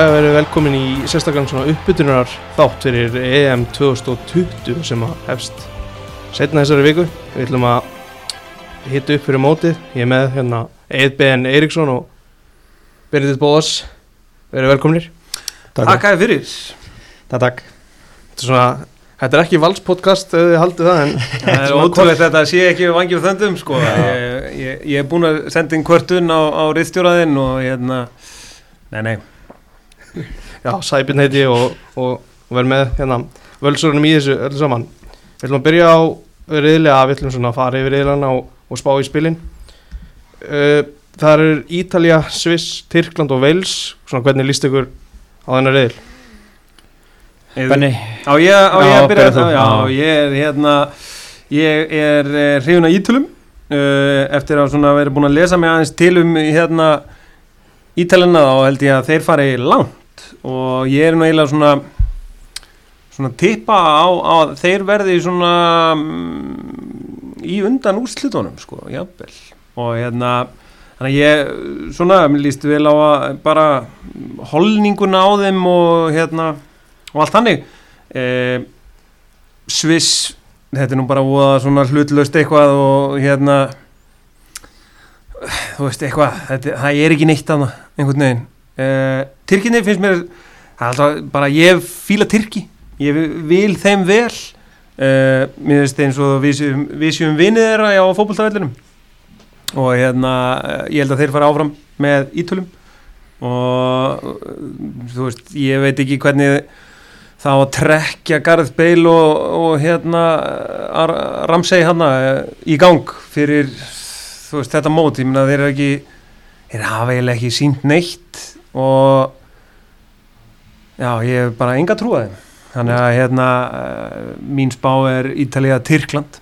Hefur verið velkomin í sérstaklega svona uppbytunar þátt fyrir EM 2020 sem að hefst setna þessari viku. Við ætlum að hitta upp fyrir mótið. Ég er með hérna Eidben Eiríksson og Benedikt Bóðas. Verið velkominir. Takk að þið fyrir Takk, takk Þetta er svona, þetta er ekki valspodcast ef þið haldið það en Það er ótrúlegt þetta sé ekki vangjum þöndum sko. ég, ég, ég er búin að senda inn kvörtun á, á riðstjóraðinn og hérna Nei, nei, já, Sæbjörn heiti ég og, og, verð með hérna völsurunum í þessu öllu saman. Við ætlum að byrja á riðlega, við ætlum svona að fara yfir riðlana og, og spá í spilin. Uh, það eru Ítalja, Sviss, Tyrkland og Wales, svona hvernig líst ykkur á þennar riðil? Benni Á ég, á ég Já, að byrja þetta? Já, ég er hérna Ég er eh, hrifun af Ítölum uh, Eftir að svona vera búin að lesa mig aðeins til um hérna Ítalina þá held ég að þeir fari langt og ég er nú eiginlega svona svona tippa á, að þeir verði svona mm, í undan úrslitunum sko, jafnvel. Og hérna þannig að ég svona mér líst vel á að bara holninguna á þeim og hérna og allt þannig. Eh, Sviss þetta er nú bara voða svona hlutlaust eitthvað og hérna þú veist eitthvað þetta, það er ekki neitt að einhvern veginn eh, Tyrkinni finnst mér alltaf bara ég fíla Tyrki. Ég vil þeim vel. Eh, mér finnst eins og við við séum vinið þeirra á fótboltavellinum. Og hérna eh, ég held að þeir fara áfram með ítölum. Og þú veist ég veit ekki hvernig þá að trekja Garð Bale og, og hérna Ramsey hana í gang fyrir veist þetta mót, ég meina þeir eru ekki þeir hafa eiginlega ekki sínt neitt og já, ég hef bara enga trúa þeim. Þannig að hérna uh, mín spá er Ítalía Tyrkland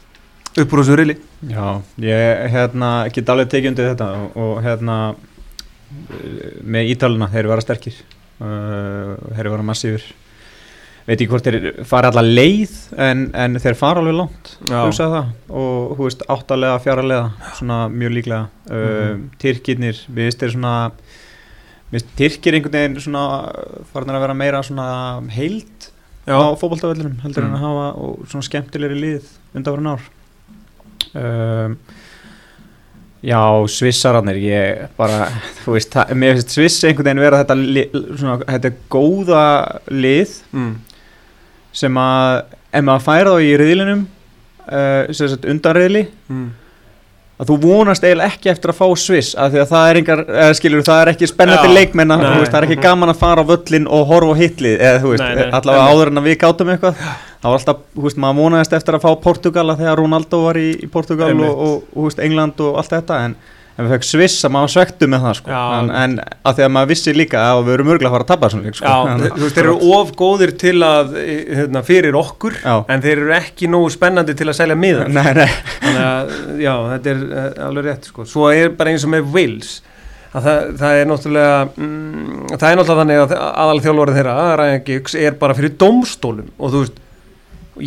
upp úr þessu reyli Já, ég hérna get alveg tekið undir þetta og, og hérna eh, með Ítaluna, þeir eru vera sterkir. Uh, þeir eru vera massífur veit ekki hvort þeir fara alla leið en, en þeir fara alveg langt. Og hú veist áttalega, fjaralega svona mjög líklega. Uh, Mhm. Tyrkirnir, við veist þeir svona veist Tyrkir einhvern veginn svona farin að vera meira svona heild Já, á fótboltavellinum heldur Mm. en að hafa og svona skemmtilegri lið undanverðin ár um, Já, svissararnir ég bara, þú veist það, mér finnst sviss einhvern veginn vera þetta li, svona, þetta góða lið mm. sem að ef maður færa þá í riðlinum uh, sem sagt undanriðli Mm. Að þú vonast eiginlega ekki eftir að fá Sviss af því að það er engar, eða skilur það er ekki spennandi leikmenn það er ekki gaman að fara á völlin og horfa á hitlið allavega áður en að við gátum eitthvað. Það var alltaf, veist, maður vonaðist eftir að fá Portugala þegar Ronaldo var í, í Portugal og, og, og, veist, England og allt þetta en, en við fekk Sviss að maður svektu með það sko. En, en að því að maður vissi líka að við erum örgulega að fara að tapa þessum leik sko. Já, En- þú veist, þeir eru of góðir til að hérna, fyrir okkur Já. en þeir eru ekki nógu spennandi til að selja miðan Nei, nei, þannig að, já, þetta er eh, alveg rétt sko. svo er bara eins og með Wales að það, það er náttúrulega mm, það er náttúrulega þannig að aðal þjálfari þeirra, Ryan Giggs, er bara fyrir dómstólum og þú veist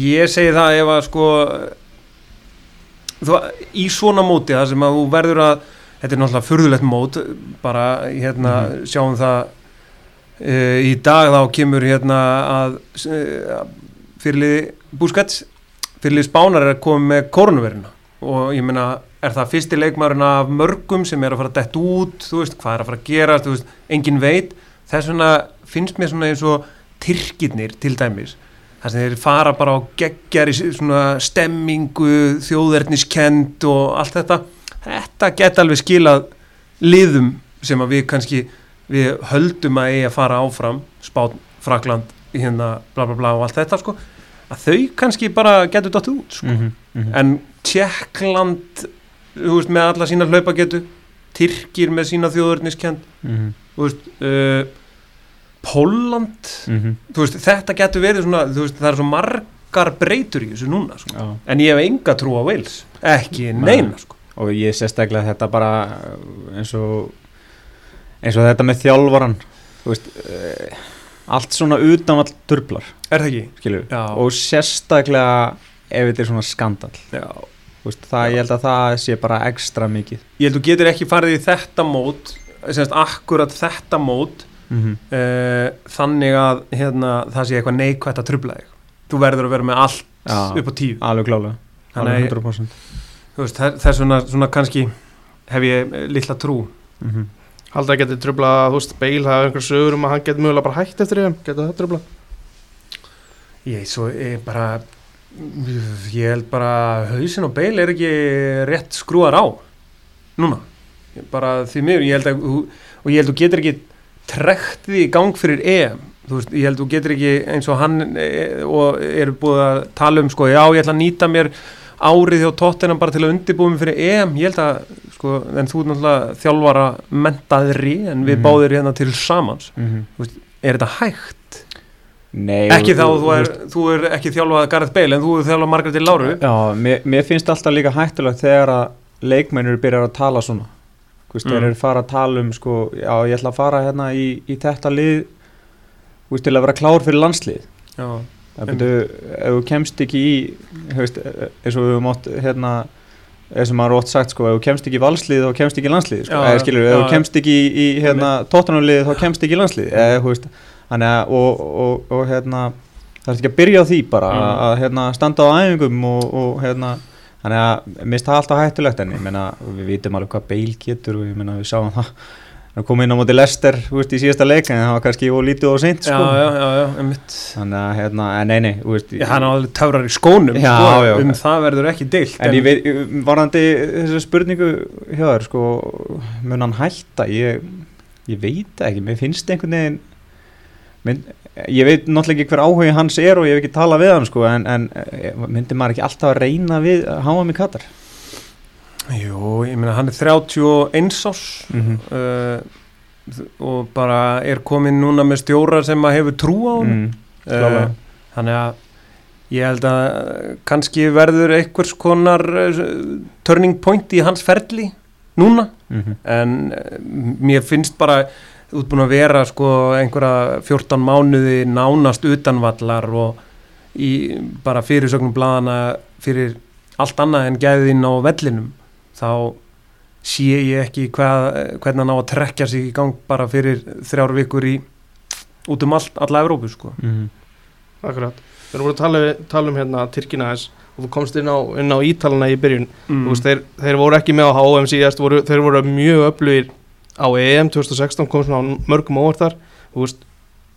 ég segi það ef að sko þú, í svona móti það sem að þú verður að þetta er náttúrulega furðulegt mót bara hérna sjáum það uh, í dag þá kemur hérna að uh, fyrirliði Busquets fyrirliði Spánar er að koma með koronaviruna og ég meina er það fyrsti leikmarinn af mörgum sem er að fara að detta út? Þú veist, hvað er að fara að gera, þú veist, engin veit. Þess vegna finnst mér svona eins og tyrkirnir til dæmis þar sem þeir fara bara á geggjari svona stemmingu, þjóðerniskend og allt þetta þetta geta alveg skilað liðum sem að við kannski við höldum að eigi að fara áfram Spán, Frakland, hérna bla bla bla og allt þetta sko að þau kannski bara getur dotið út sko. Mhm, mhm. en Tjekkland þú veist, með alla sína hlaupagetu Tyrkir með sína þjóðurniskend Mhm, þú veist uh, Pólland mhm. veist, þetta getur verið svona veist, það er svo margar breytur í þessu núna sko. En ég hef enga trú á Wales ekki Nei. neina sko. Og ég sérstaklega þetta bara eins og eins og þetta með þjálfaran þú veist uh, allt svona utanvall turblar er og sérstaklega ef þetta er svona skandal veist, það, ég held að það sé bara ekstra mikið. Ég held þú getur ekki farið í þetta mót semst akkurat þetta mót Mhm. uh, þannig að hérna, það sé eitthvað neikvætt að trubla þig. Þú verður að vera með allt Já. upp á tíu. alveg klálega, alveg að- 100% Þú veist, þess þess vegna svona kannski hef ég eh, litla trú Mhm. Haldið að geti trubla, þú veist, Bale hafa einhver sögur um að hann geti mögulega bara hægt eftir EM Geti það trubla? ég, svo, ég bara ég held bara hausin og beil er ekki rétt skrúar á núna Ég bara því miður, ég held að þú- og ég held að þú getur ekki trekt því í gang fyrir EM þú veist, ég held að þú getur ekki eins og hann e, og eru búið að tala um sko, já, ég ætla að nýta mér árið hjá tóttina bara til að undirbúið mig fyrir EM, ég held að sko, en þú er náttúrulega þjálfara mentaðri en við Mhm. báðir hérna til samans Mhm. er þetta hægt? Nei, ekki þá, þú er, þú er ekki þjálfað Gareth Bale en þú er þjálfað Margaret Láru Já, mér, mér finnst alltaf líka hættulegt þegar að leikmennur byrjar að tala svona veist, Mm. þeir eru fara að tala um sko, já, ég ætla að fara hérna í, í þetta lið veist, til að vera klár fyrir landslið Já, Það byrju, ef þú kemst ekki í veist, eins og við höfum átt hérna, eins og maður ótt sagt sko, ef þú kemst ekki í valslið þá kemst ekki í landslið sko. Eða skilur, ef þú kemst ekki í, í hérna, tóttanarlið þá kemst ekki í landslið eða, þú veist, þannig að og, og, og hérna, það er ekki að byrja á því bara Mm. að, hérna, standa á æfingum og, og hérna þannig að mér finnst það alltaf hættulegt en ég meina, við vitum alveg hvað beil getur og ég meina, við sáum það að koma inn á móti Lester, veist, í síðasta leik en það var kannski ólítið og seint já, sko. já, já, já einmitt. þannig að, hérna, en nei, nei, veist Já, hann á alveg töfrar í skónum Já, sko, já. um það verður ekki deilt En ég veit, varandi þessu spurningu hjá þér, sko, mun hann hætta? Ég, ég veit ekki, mér finnst einhvern veginn, mynd, ég veit náttúrulega ekki hver áhugi hans er og ég hef ekki talað við hann, sko, en, en eh, myndi maður ekki alltaf að reyna við að háa mig katar? Jú, ég meina hann er 31 ás Mm -hmm. uh, og bara er komin núna með stjóra sem að hefur trú á hann mm, klálega. þannig að ég held að uh, kannski verður einhvers konar uh, turning point í hans ferli núna. Mm en uh, mér finnst bara út búin að vera sko einhverja 14 mánuði nánast utanvallar og í bara fyrirsögnum bladana fyrir allt annað en gæðin á vellinum þá sé ég ekki hvað, hvernig hann á að trekja sig í gang bara fyrir þrjár vikur í út um allt, alla Evrópu sko. Mm Akkurat. Við erum voru að tala, tala um hérna Tyrkina þess og þú komst inn á, inn á Ítalana í byrjun. Mm. Þú veist, þeir, þeir voru ekki með á HM síðast voru, þeir voru mjög öflugir á EM 2016 kom svona á mörgum óvart þar. Þú veist,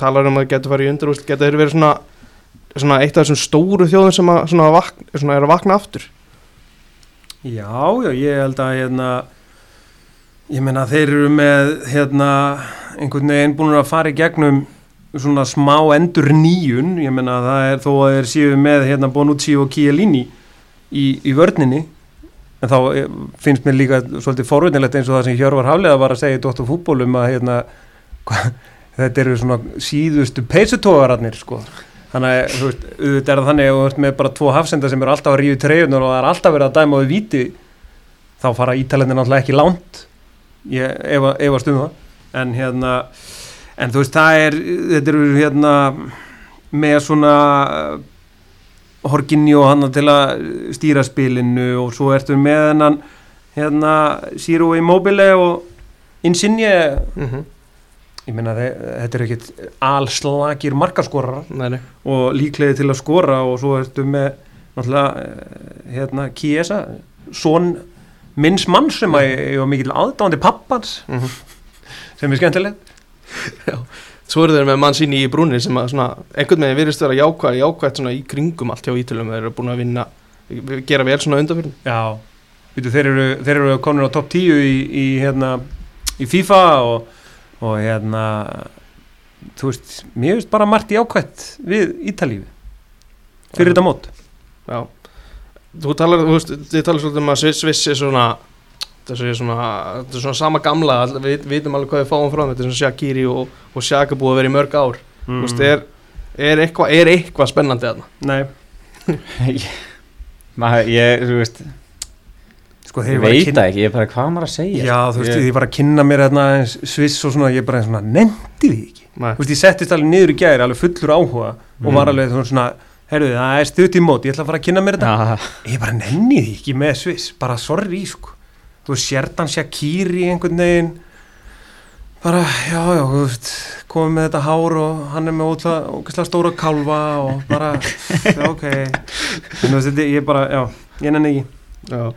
talar um að geta farið í undir geta þeir verið svona, svona eitt af þessum stóru þjóðum sem að, svona, vakna, svona er að vakna aftur Já, já, ég held að hérna, ég meina þeir eru með hérna, einhvern veginn búin að fara í gegnum svona smá endur nýjun, ég meina það er þó að þeir séu með hérna Bonucci og Chiellini í, í vörninni en þá eh, finnst mér líka svolítið forvöldinlegt eins og það sem Hjörvar Haflega var að segja í Dóttur fútbólum að hérna, hva, þetta eru svona síðustu peysutógararnir sko þannig að þú veist, auðvitað er það þannig að þú ert með bara tvo hafsenda sem eru alltaf að ríu treyjunar og það er alltaf verið að dæma á því víti þá fara ítalendir náttúrulega ekki langt. Ég efa, stund það. En hérna en þú veist það er, þetta eru hérna með svona horginni og hann til að stýra spilinu og svo ertu með hennan hérna Siro Immobile og Insigne. Mm -hmm. Ég meina þe- þetta er ekkit alslagir markaskorar og líklegið til að skora og svo ertu með náttúrulega eh, hérna Kiesa son minns mann sem að ég var mikill aðdáðandi pappans mm sem er skemmtilegt. Svo eru þeir með mann síni í brúnir sem að svona, einhvern veginn virðist vera jákvæð, jákvæð svona í kringum allt hjá Ítölum. Þeir eru búin að vinna, gera vel svona undanfyrin já, Vitu, þeir, eru, eru komin á topp 10 í, í, hérna, í FIFA og, og hérna þú veist, mér veist bara margt jákvætt við Ítalífi fyrir þetta mót. Já, þú talar, þú veist, þið talar svolítið um að Sviss, Sviss er svona þessu er svona, þetta er svona sama gamla við vitum alveg hvað við fáum frá þeim, þetta er svona Shaqiri og, og Shaq er búið að vera í mörg ár. Þú veist, er, er eitthvað er eitthvað spennandi þarna? Nei, Maður, ég, þú veist, sko ég veit kynna- ekki, ég er bara hvað maður að segja? Já, þú veist, ég, ég var að kynna mér hérna Sviss og svona, ég bara svona, nefndi því ekki. Nei. Þú veist, ég settist alveg niður í gæri, alveg fullur áhuga og Mm. var alveg svona, herruði, það er stutt í mót, ég ætla að fara að kynna mér þetta. Já, Ég bara nenni því ekki með Sviss, bara sorry, sko. Þú veist, Sjertan Shakiri einhvern veginn. Bara, já, já, þú veist komið með þetta hár og hann er með ótrúlega stóra kálfa og bara, já, ok. En þú veist, ég bara, já, ég nenni ekki Já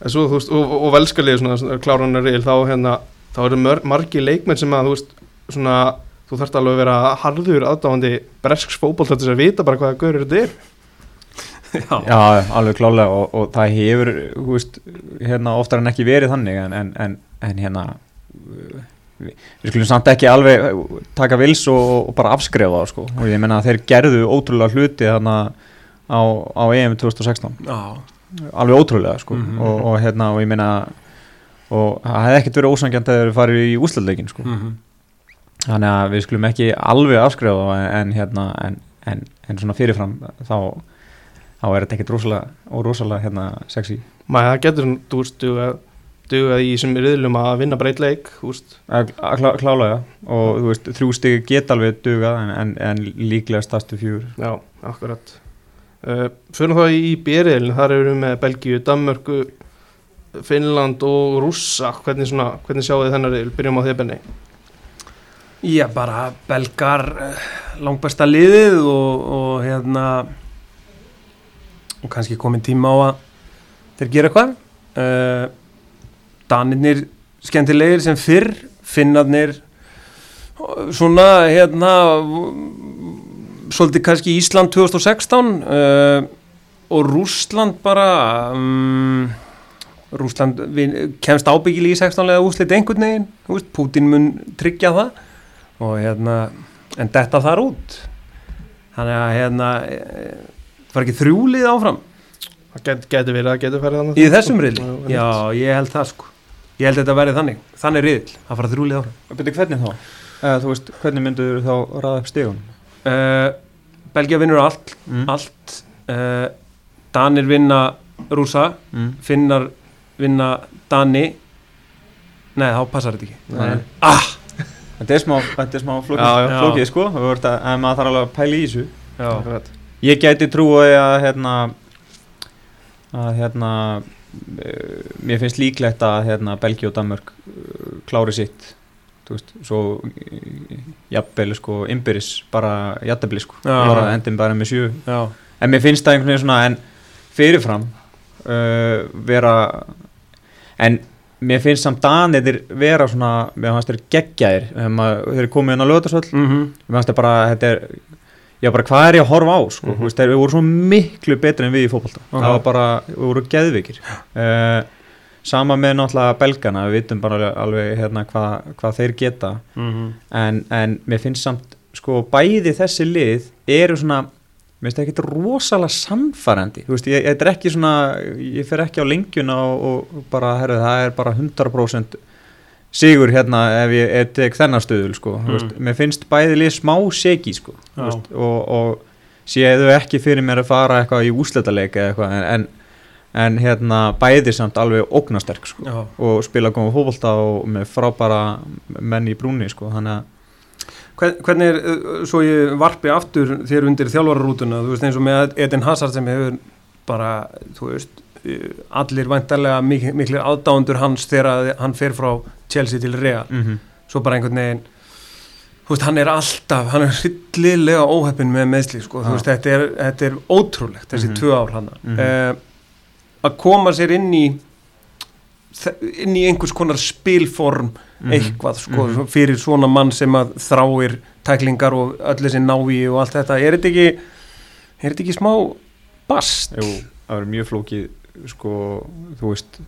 En svo, þú veist, og, og, og velskalið svona, svona kláranar reil, þá hérna þá eru mör, margi leikmenn sem að þú veist svona, þú þarft alveg að vera harður aðdáðandi bresks fótboll til þess að vita bara hvaða gaurur þetta er. Já, Já, alveg klálega og, og það hefur, þú veist, hérna oftar en ekki verið þannig en, en, en, en hérna við, við skulum samt ekki alveg taka vils og, og bara afskrefa það sko. Og ég menna að þeir gerðu ótrúlega hluti þarna á, á EM 2016 já, alveg ótrúlega sko. Mhm. og, og hérna og ég meina og það hefði ekkert verið ósangjant að þeir farið í úslandleikin sko. Mhm. Þannig að við skulum ekki alveg afskrifa það en, hérna en, en, en svona fyrirfram þá þá er þetta ekkert rosalega og rosalega hérna sexy. Maður það getur, þú dugað í sem riðlum að vinna breyt leik þú veist, að að klá, klálega og þú veist þrjú stig geta alveg dugað en, en, en líklega stærstu fjúr já, akkurat fyrir þá í bériðilin þar eru við með Belgíu, Danmörku Finnland og Rússa. Hvernig, svona, hvernig sjáu þið þennar riðil, byrjum á því benni. Já, bara belgar eh, langbæsta liðið og, og hérna og kannski komin tíma á að þeir gera eitthvað. Uh, Danirnir skemmtilegir sem fyrr Finnarnir eh, svona hérna svolítið kannski Ísland 2016 uh, og Rússland bara um, Rússland vin- kemst ábyggilega í 16 lega úslit einhvern veginn, þú Putin mun tryggja það. Og hérna en detta þar út. Þannig að hérna e, var ekki þrjúlið áfram? Það get, getur verið að getur farið þannig í þessum riðli, Já, ég held það sko. Ég held þetta að verði þannig, þannig riðil að fara þrjúlið áfram. Byrju, hvernig þá? Eða, þú veist, hvernig myndur þá ræða upp stigun? Uh, Belgia vinnur allt, Mm. allt uh, Danir vinna rúsa, Mm. Finnar vinna Dani nei þá passar þetta ekki Nei. ah, Þetta er smá, þetta er smá flókið, Já, já. flókið sko maður þarf alveg að pæla í þessu. Ég gæti trúið að hérna að hérna uh, mér finnst líklegt að hérna Belgi og Danmörk klári sitt þú veist, svo jafnvel sko innbyrðis bara jafnvel sko, Já. bara endin bara með sjö. Já, en mér finnst það einhvern veginn svona en fyrirfram uh, vera en mér finnst samt Danir vera svona, mér fannst þeir geggjaðir. Þeir eru komið inn á lögðarsvöll mhm. Mér fannst það bara, þetta er já bara hvað er ég að horfa á sko, mm -hmm. þeir voru svo miklu betri en við í fótbolta. Ok. það var bara, við voru geðvikir uh, sama með náttúrulega belgana, við vitum bara alveg, hérna, hvað, hvað þeir geta. Mhm. En, en mér finnst samt sko bæði þessi lið eru svona mér finnst það ekki rosalega sannfærandi. Þú veist, ég, þetta er ekki svona ég fer ekki á lengjuna og, og bara herru, það er bara 100% sigur hérna ef ég ef tek þennan stöðul sko, mm. Mm. veist, mér finnst bæði lið smá segi sko, veist, og, og séðu ekki fyrir mér að fara eitthvað í úsletaleg eða eitthvað en, en, en hérna bæði samt alveg ógnasterk sko og spila góða fótbolta og með frábæra menn í brúni sko, þannig að Hvern- Hvernig er, uh, svo ég varpi aftur þér undir þjálfararútuna, þú veist eins og með Edin Hazard sem hefur bara, þú veist, uh, allir væntarlega mik miklir aðdándur hans þegar hann fer frá Chelsea til Real, mm -hmm. svo bara einhvern veginn, þú veist, hann er alltaf, hann er hryllilega óheppin með meðsli, sko, þú Já. veist, þetta er, þetta er ótrúlegt, þessi Mhm. tvö ár hann, Mhm. uh, að koma sér inn í, inn í einhvers konar spilform, Mhm. eitthvað sko, Mhm. fyrir svona mann sem að þráir tæklingar og öll þessi návi og allt þetta, er þetta ekki er þetta ekki smá bast? Jú, það verður mjög flókið sko, þú veist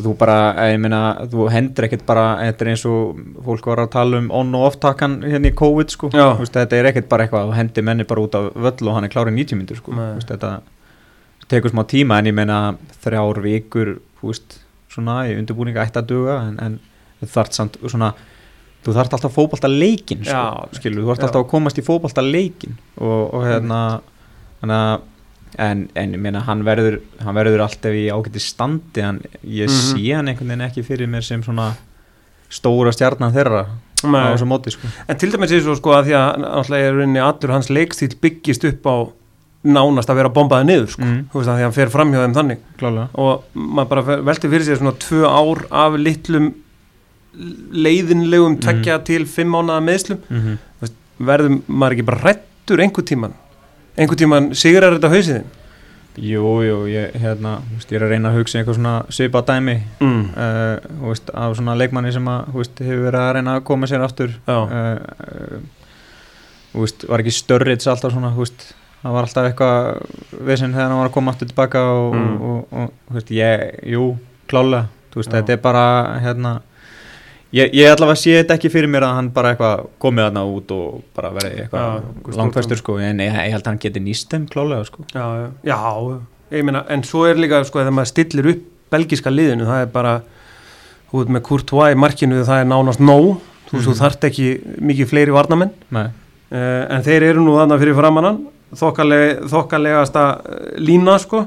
þú bara, ég meina, þú hendur ekkert bara, þetta er eins og fólk var að tala um on og off takkan hérna í COVID sko, veist, þetta er ekkert bara eitthvað þú hendir menni bara út af völl og hann er klárið 90 myndur sko, veist, þetta tekur smá tíma en ég meina þrjár vikur, veist svona í undirbúninga ætti að duga en, en þú þarft samt svona þú þarft alltaf fótbolta leikin sko, Já. skilur, þú þarft Já. alltaf að komast í fótbolta leikin og, og hérna þannig að en, en ég meina hann verður hann verður alltaf í ágæti standi en ég Mhm. sé hann einhvern veginn ekki fyrir mér sem svona stóra stjarnan þeirra á Nei. þessu móti sko. En til dæmis er svo sko að því að náttúrulega er allur hans leikstíl byggist upp á nánast að vera bombaði niður sko, þú veist því að hann fer fram hjá þeim þannig. Klálega. Og maður bara velti fyrir sér svona tvö ár af litlum leiðinlegum Mhm. tvekja til fimm mánuða meðslum mm verðum maður ekki bara hrættur einhver tíman einhver tíman sigrar þetta hausiðin Jú, jú, ég, hérna, þú veist, ég er að reyna að hugsa eitthvað svona svipað dæmi mm. uh, veist, af svona leikmanni sem að, veist, hefur verið að reyna að koma sér aftur. Uh, uh, veist, var ekki störrits alltaf svona, þú veist, það var alltaf eitthvað vesinn þegar hann var að koma aftur tilbaka og, Mm. og, og, og, veist, ég, jú, klálega þú veist, Já. þetta er bara, hérna ég, ég allavega sé þetta ekki fyrir mér að hann bara eitthvað komið þarna út og bara verið eitthvað langfæstur, sko, en ég, ég held að hann geti nýst þeim klálega, sko já, já, ég meina en svo er líka, sko, þegar maður stillir upp belgiska liðinu, það er bara þú veit með Courtois í markinu, það er nánast nóg, þú veist, þú Mhm. þarft ekki mikið fleiri varnamenn uh, en þeir eru nú þannig fyrir framannan þokkalegasta uh, lína sko.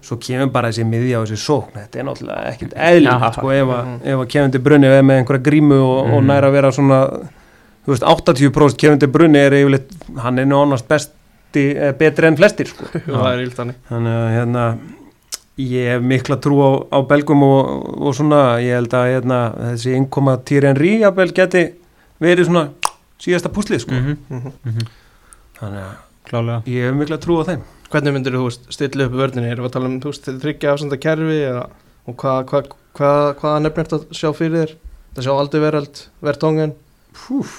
Svo kemur bara þessi miðja og þessi sókn. Þetta er náttúrulega ekkert eðlilegt Já. sko ef að, ef að Kevin De Bruyne er með einhverja grímu og, og Mhm. næra að vera svona þú veist 80% Kevin De Bruyne er yfirleitt hann er nú annars besti eh, betri enn flestir sko. Er þannig. Þannig að hérna ég hef mikla trú á, á belgum og, og svona. Ég held að hérna, þessi innkoma Týri Henry jafnvel geti verið svona síðasta púslið sko. Mm Mhm. þannig að klálega. Ég hef mikla trú á þeim. Hvernig myndir þú stilla upp vörðinni erum við að tala um þú veist, þryggja afsenda kerfi eða, og hvað hva, hva, hvaða nefnir þetta sjá fyrir þér? Það sjá aldrei verald, verðtóngen Púf,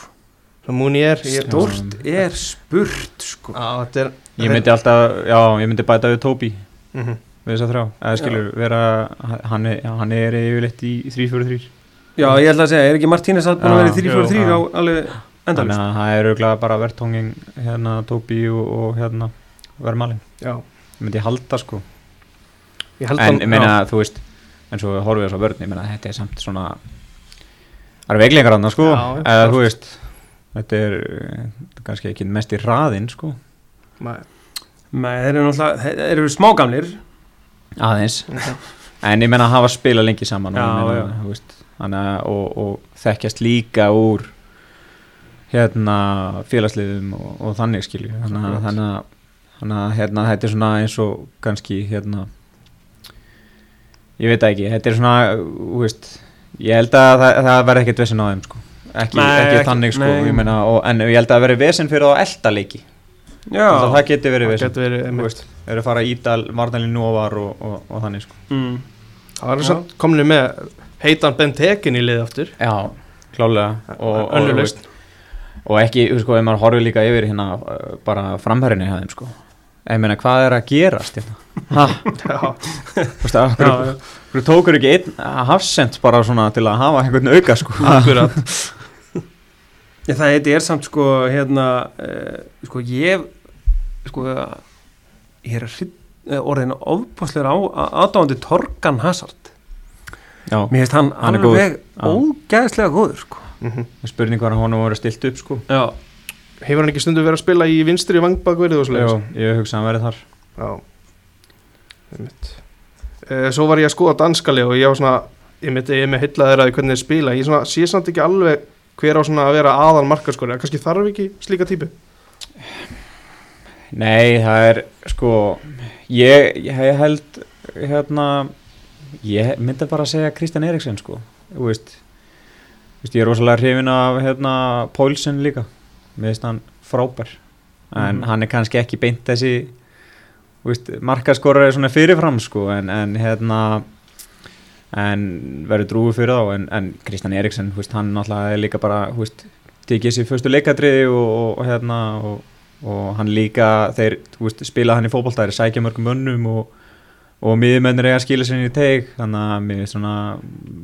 sem múni er ég, Stort er spurt sko. Á, þetta er Ég myndi alltaf, já, ég myndi bæta við Tóbi Mhm. við þess að þrjá, eða skilur vera hann er, já, hann er yfirleitt í 3-4-3 Já, ég ætla að segja, er ekki Martínez að búin að Já, vera í 3-4-3 jú, á já. alveg þannig endalist að það er auðvitað bara verðtóngin hérna Tóbi og, og hérna verðmalin, já, ég myndi halda sko. Ég held en ég meina, þú veist eins og við horfum við þess að vörðin, ég meina, þetta er samt svona það eru veiklingar annað sko. Já, já, eða þú veist þetta er kannski ekki mest í raðinn sko. Nei, þeir eru náttúrulega, þeir eru smágamlir. Aðeins, en ég meina að hafa spila lengi saman og, Já, ég meina, já. þú veist, að og, og þekkjast líka úr hérna félagsliðum og, og þannig skilju. Þannig að, að, að hérna, þetta er svona eins og kannski hérna ég veit ekki, þetta er svona veist, ég held að það, það verði ekkert vesinn á þeim sko. Ekki, Nei, ekki, ekki- þannig sko, nei. ég meina og, en ég held að það verði vesinn fyrir þá elda leiki Já, það geti verið það vesinn getur verið þú einmitt. veist, eru að fara í Ídal, Varnalín Nóvar og, og, og þannig sko. Mm. það var Já. samt komin með heitan Bentekin í lið aftur. Já, klálega. Og, önnur og, ekki, þú sko, ef maður horfir líka yfir hérna uh, bara framherrinni hjá þeim sko. Ég meina, hvað er að gerast hérna? já, þú veist, Já, já. hverju tókur ekki einn hafsend bara svona til að hafa einhvern auka sko? Ég, það þetta er samt sko hérna uh, sko ég sko ég er eh, orðin ofbáslegur á aðdáðandi Torgan Hazard. Já, mér finnst hann, Hann alveg ógæðslega góður sko Mhm. spurning var að honum voru stilt upp sko. Já, hefur hann ekki stundu verið að spila í vinstri vangbakverði og Já, svoleiðis ég hugsa að hann verið þar. Uh, svo var ég að skoða danskali og ég var svona ég myndi ég er með heillaðir að hvernig þeir spila. Ég svona, sé samt ekki alveg hver á svona að vera aðal markaskori kannski þarf ekki slíka típu? Nei, það er sko ég, ég held hérna ég myndi bara að segja Kristján Eriksen sko. Þú veist, þú veist ég er rosalega hrifin af hérna Pólsen líka. Mér finnst hann frábær. En Mhm. hann er kannski ekki beint þessi veist, markaskorari svona fyrirfram sko. En, en hérna en verður drúið fyrir þá. En, en Kristján Eriksen, þú veist, hann náttúrulega er líka bara, tekið sér fyrstu leikadriði og, og, og hérna og, og hann líka, þeir, þú veist, spila hann í fótboltæri, sækja mörgum mönnum og, og miðjumennir eiga að skila sér inn í teig þannig að mér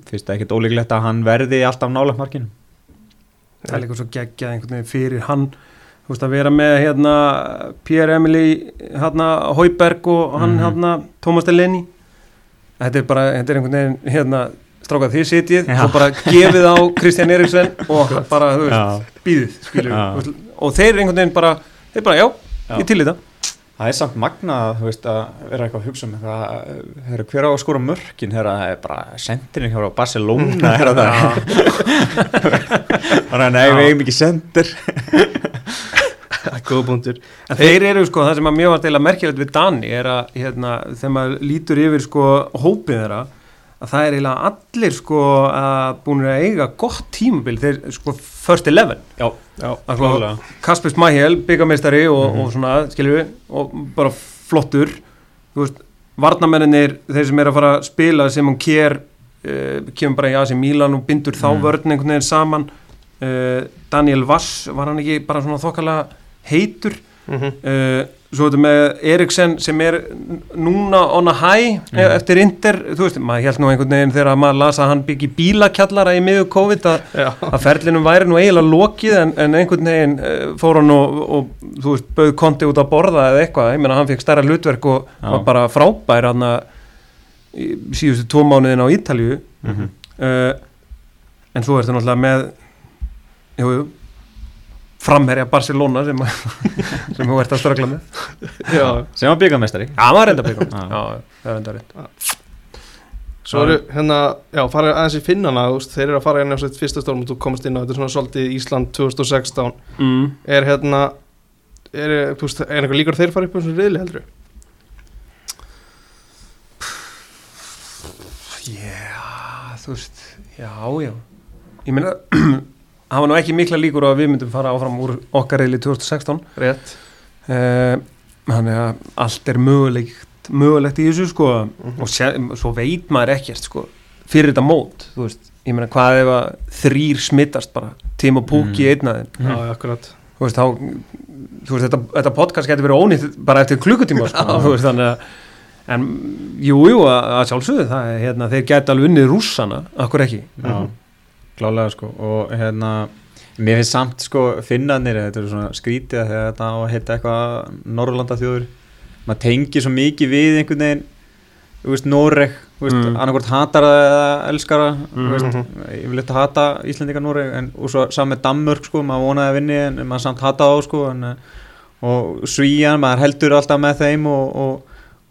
finnst það ekkert ólíklegt að hann verði alltaf nálagt markinu. Það er líka svo geggjað einhvern veginn fyrir hann. Þú veist að vera með hérna Pierre Emily hérna Hauberg og hann Mhm. hérna Thomas Delaney. Þetta er bara, þetta er einhvern veginn hérna strákað þið sitjið Já. og bara gefið á Kristján Eriksson og bara, þú veist, býðið og þeir einhvern veginn bara þeir bara, já, Já. ég til í þetta það er samt magnað, veist, að vera eitthvað að hugsa um eitthvað, heru, hver á að skora mörkin, þegar það er bara sendirinn hjá Barcelona, er það þannig að nei, við eigum ekki sendir. Góð búndur En þeir eru sko, það sem að mjög að merkilegt við Dani er að hérna, þegar maður lítur yfir sko hópið þeirra að það er eiginlega allir sko að búin að eiga gott tímabil. Þeir sko first eleven. Já, Já, að sko Kasper Smæhjel, byggameistari og, og svona, skiljum við og bara flottur. Þú veist, varnamennir þeir sem er að fara að spila sem hún kér uh, kemur bara í AC Milan og bindur þá Mhm. vörn einhvern veginn saman. Uh, Daniel Vass, var hann ekki bara svona þokkalega heitur mhm, uh, svo þetta með Eriksen sem er núna on a high mm. eftir Inter, þú veist, maður held nú einhvern veginn þegar maður las að hann byggi bílakjallara í miður COVID að, að ferlinum væri nú eiginlega lokið en, en einhvern veginn uh, fór hann og, og þú veist, bauð konti út að borða eða eitthvað, ég meina hann fekk stærra hlutverk og Já. var bara frábær hann að síðustu tvo mánuðin á Ítalju Mhm. uh, en svo ertu náttúrulega með jú, jú, framherja Barcelona sem, sem þú ert að ströggla með. Já. Sem var byggamestari Já, maður reynda byggjum Já. Já, það er enda rétt. Svo eru hérna, já, fara aðeins í finnana, þú veist, þeir eru að fara inn á sitt fyrsta stórm og þú komast inn á, þetta er svona svolítið Ísland 2016, mm. er hérna, er, þú veist, er einhver líkur að þeir fara upp á svona riðli heldur? Já, þú veist Já, já. Ég meina, það var nú ekki mikla líkur á að við myndum fara áfram úr okkar reyli 2016 Rétt. uh, Þannig að allt er mögulegt mögulegt í þessu sko. Og sé, svo veit maður ekkert sko fyrir þetta mót, þú veist. Ég meina hvað ef að þrýr smittast bara? Tim og Púki Mm. mm. einnaðin Já, akkurat. þú veist, þá, þú veist þetta, þetta podcast getur verið ónýtt bara eftir klukkutíma sko, veist, þannig að en jú, jú, að, að sjálfsögðu það er hérna, þeir geta alveg unnið rússana akkur ekki? Já, klálega sko og hérna mér finnst samt sko finnanir þetta er svona skrítið að þetta á að heita eitthvað Norrlanda þjóður maður tengir svo mikið við einhvern veginn þú veist, Noreg, Mm. annarkvort hatar það eða elskar það, Mm. veist, ég vil eitthvað hata Íslendinga Noreg, en og svo saman með Danmörk sko, maður vonaði að vinni en maður samt hata á sko, en, eh, og Svíjan, maður heldur alltaf með þeim og, og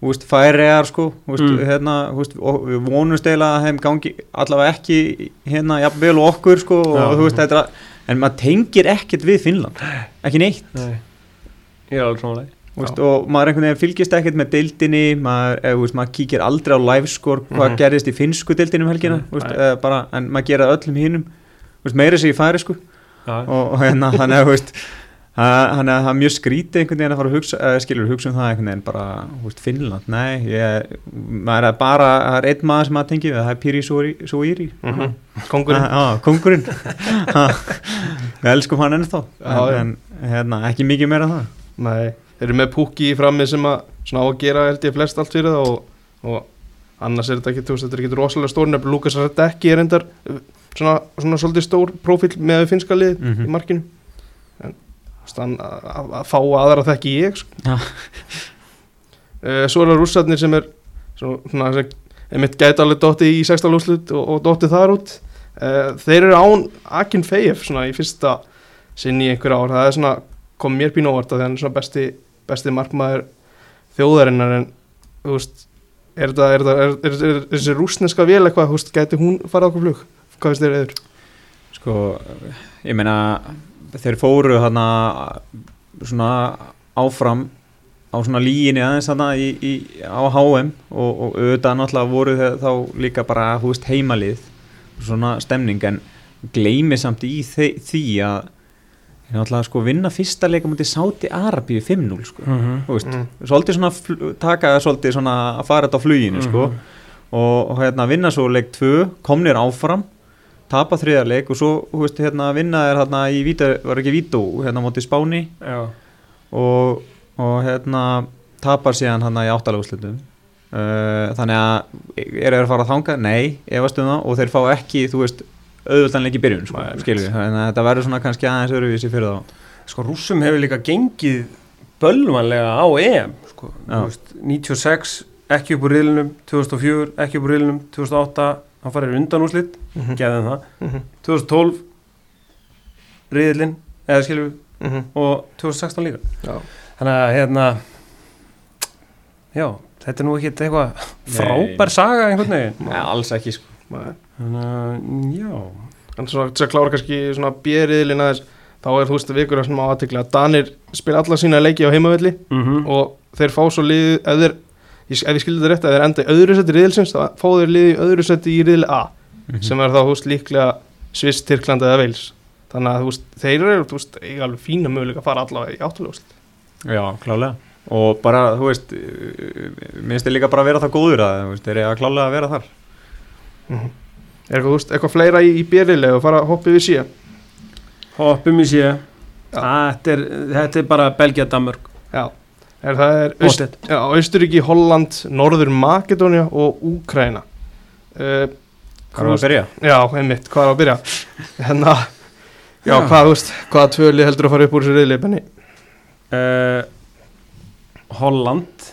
veist, færiðar sko, veist, Mm. hérna, veist, og við vonumst eiginlega að þeim gangi allavega ekki hérna jafnvel og okkur sko, og veist, er en maður tengir ekkert við Finnland, ekki neitt. Nei. ég er alveg veist, og maður einhvern veginn fylgist ekkert með deildinni maður, veist, maður kíkir aldrei á livescore hvað Mhm. gerðist í finsku deildinni um helgina Mhm, eða bara, en maður gera öllum hinnum meira sig í færi sko og, og hérna þannig að- þannig að það er mjög skrítið einhvern veginn að fara að hugsa, eða, skilur hugsa um það einhvern veginn bara, þú veist, Finnland, nei ég, maður er bara, það er einn maður sem maður tengi við, það er Piri Suiri Mhm. Kongurinn. Já, kongurinn við elskum hann ennþá Já, en, en hérna, ekki mikið meira það. Nei, þeir eru með Pukki í frammi sem að svona á að gera held ég flest allt fyrir það og, og annars er þetta ekki, þú veist, þetta er ekki rosalega stór nefnilega Lukas Radecki er endar svona, svona svolítið stór prófíl með við finnska lið Mhm. í markinu. en veist, hann að, að, að fá aðra þekki ég sko. Já. uh, Svo er það rússarnir sem er svona, einmitt gæti alveg dotti í sexta lúslut og, og dotti þar út uh, Þeir eru án Akin Feyev svona í fyrsta sinn í einhver ár, það er svona kom mér pínu óvart að það er svona besti, besti markmaður þjóðarinnar en þú veist er þessi rúsneska vél eitthvað, þú veist, gæti hún farið okkur flug hvað finnst þér eður? Sko, ég meina þeir fóru þarna svona áfram á svona líginni aðeins þarna í, í, á HM og, og auðvitað náttúrulega voru þeir þá líka bara, þú veist, heimalið svona stemning en gleymi samt í þe því að þeir náttúrulega sko vinna fyrsta leika mútið Sáti Arabíu 5-0 sko, Mhm. þú veist, Mm. svolítið svona taka svolítið svona að fara þetta á fluginu sko Mhm. og, og hérna vinna svo leik 2 komnir áfram tapa þriða leik og svo þú veist, hérna, vinna er hérna í víta, var ekki vító hérna móti Spáni? Og, og hérna tapar síðan hérna í áttalaguslutum uh, þannig að er þeir að fara að þanga? Nei, efast um það. Og þeir fá ekki, þú veist, auðvöldanleik í byrjun sko, Nei, skilur við, þannig að þetta verður svona kannski aðeins öruvísi fyrir þá. Sko rússum hefur líka gengið bölvanlega á EM sko, veist, 96 ekki upp úr riðlinum, 2004 ekki upp úr riðlinum, 2008 hann farir undan úrslit, Mhm. geðum það. Mhm. 2012 riðlin, eða skilur við Mhm. og 2016 líka. Já. þannig að hérna já, þetta er nú ekki eitthvað frábær saga einhvern veginn. Nei, alls ekki sko. Þannig að já. En svo að klára kannski svona bjeriðlin aðeins. Þá er þú veist vikur að svona átikla að Danir spila alla sína leiki á heimavelli mm og þeir fá svo lið ef þeir ef ég skildi þetta rétt að þeir enda í öðru seti riðilsins þá fá þeir liði í öðru seti í riðil A Mhm. sem er þá veist líklega Sviss, Tyrkland eða Veils þannig að veist, þeir eru veist, eiga alveg fína möguleika að fara allavega í áttulegust Já, klálega. Og bara, þú veist uh, minnst þið líka bara að vera það góður að veist, þeir eru að klálega að vera þar. Er eitthvað, þú veist, eitthvað fleira í, í björlilegu og fara að hoppa við síðan hoppum í sé þetta er, þetta er bara Belgia Danmörk já, er, það er Aust, já, Austuríki, Holland, Norður Makedónia og Úkraina uh, Hvað er að byrja? Já, einmitt, hvað er að byrja Hérna, já, Já. hvað, þú veist, hvaða tvöli heldur að fara upp úr þessu reyðli, Benni? uh, Holland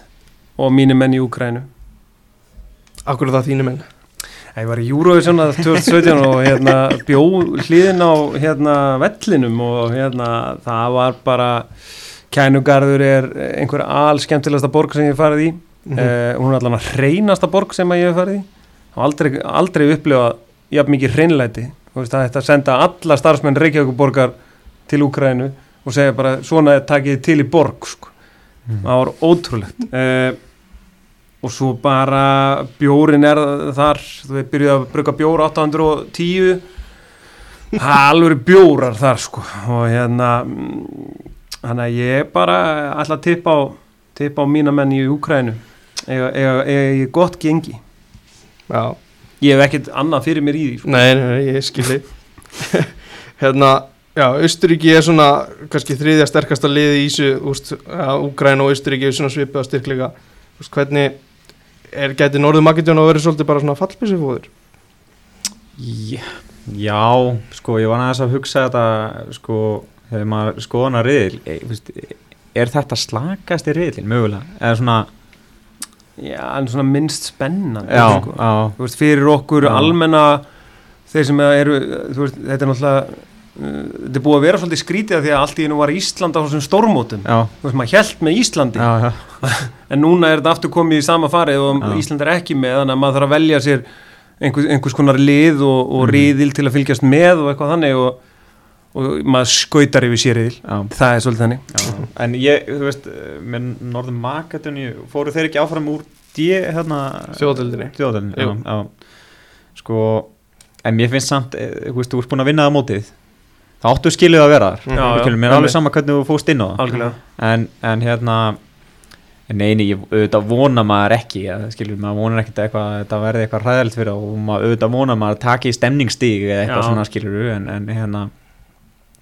og mínu menn í Úkrænu Akkur er það þínu menn? ég var í Eurovision að 2017 og hérna bjó hlýðin á hérna vellinum og hérna það var bara Kænugarður er einhver al skemmtilegasta borg sem ég hef farið í. Mhm. uh, hún er allan að hreinasta borg sem að ég hef farið í. Aldrei, aldrei upplifað jafn mikið hreinlæti. Það ætti að senda alla starfsmenn Reykjavíkuborgar til Úkrænu og segja bara svona takið þið til í borg sko. það var ótrúlegt. Uh, og svo bara bjórin er þar. Þú veit byrjuð að bruka bjór 810 það er alveg bjórar þar sko. Og hérna mm, þannig að ég bara ætla að tippa á tippa á mína menn í eiga, eiga, eiga í gott gengi. Já, ég hef ekkert annað fyrir mér í því sko. nei, nei, nei, ég skilji. Hérna, já, Austuríki er svona kannski þriðja sterkasta liði í þessu, úst, ja, Úgræn og Austuríki er svona svipað styrkleika. Úst, hvernig er gæti Norður Makedóna að vera svolítið bara svona fallbísifóður? Já, já, sko, ég var aðeins að hugsa þetta, sko, þegar maður skoðan að riðil, e, veist, er þetta slakast í riðilin, mögulega, eða svona, já, en svona minnst spennandi já, sko. já, þú veist, fyrir okkur Já. almenna þeir sem eru, þú veist, þetta er náttúrulega uh, þetta er búið að vera svolítið skrítið af því að allt í einu var Ísland á þessum stórmótum já, þú veist, maður held með Íslandi en núna er þetta aftur komið í sama farið og. Ísland er ekki með þannig að maður þarf að velja sér einhvers, einhers konar lið og, og Mhm. riðil til að fylgjast með og eitthvað þannig og, og maður skautar yfir sér riðil já. það er svolítið þannig. Já, en ég, þú veist, með Norður Makedóni, fóru þeir ekki áfram úr D, hérna Þjóðdeildinni. Þjóðdeildinni, Jú. já, já Sko, en mér finnst samt, eh, þú veist, þú ert búin að vinna það mótið. Það áttu skilið að vera þar. Mér er alveg. sama hvernig þú fóst inn á það. En, en hérna Nei, nei, ég auðvitað vona maður ekki að, skilur, maður vonar ekkert að eitthvað, þetta verði eitthvað hræðilegt fyrir og maður auðvitað vona maður að taki stemningsstíg eða eitthvað Já. svona skilur en, en hérna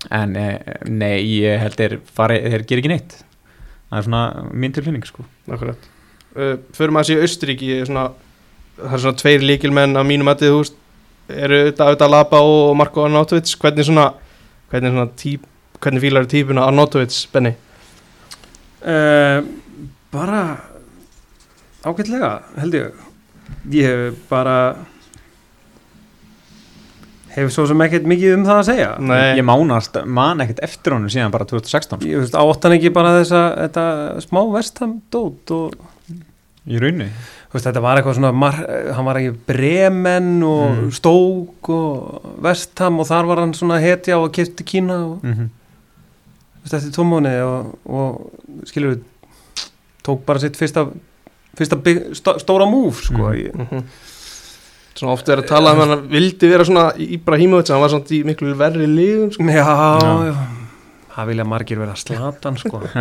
en eh, nei, ég held þeir fari, þeir ger ekki neitt. Það er svona mín tilfinning sko. Akkurat. Uh, maður að sé Austuríki svona, það er svona tveir líkilmenn af mínum að þú veist. Eru David Alaba og Marko Arnautovic hvernig svona hvernig svona típ, hvernig fílar típuna Arnautovic, Benni? Uh, bara ágætlega held ég. Ég hef bara hef svo sem ekkert mikið um það að segja Nei, ég mánast, man ekkert eftir honum síðan bara 2016 ég veist áttan ekki bara þessa þetta smá vestam dót og í raunni veist, þetta var eitthvað svona mar, hann var ekki bremen og Mm. stók og vestam og þar var hann svona hetja og kipti kína og mm -hmm. þú veist, eftir tómáni og, og skilur við tók bara sitt fyrsta fyrsta big, stó, stóra múf sko, Mhm. ég, Mhm. Svona oft er að tala um hann að vildi vera svona Íbrahimovic, hann var svona í miklu verri liðum sko. Já, Já. já. Það vilja margir vera slatan sko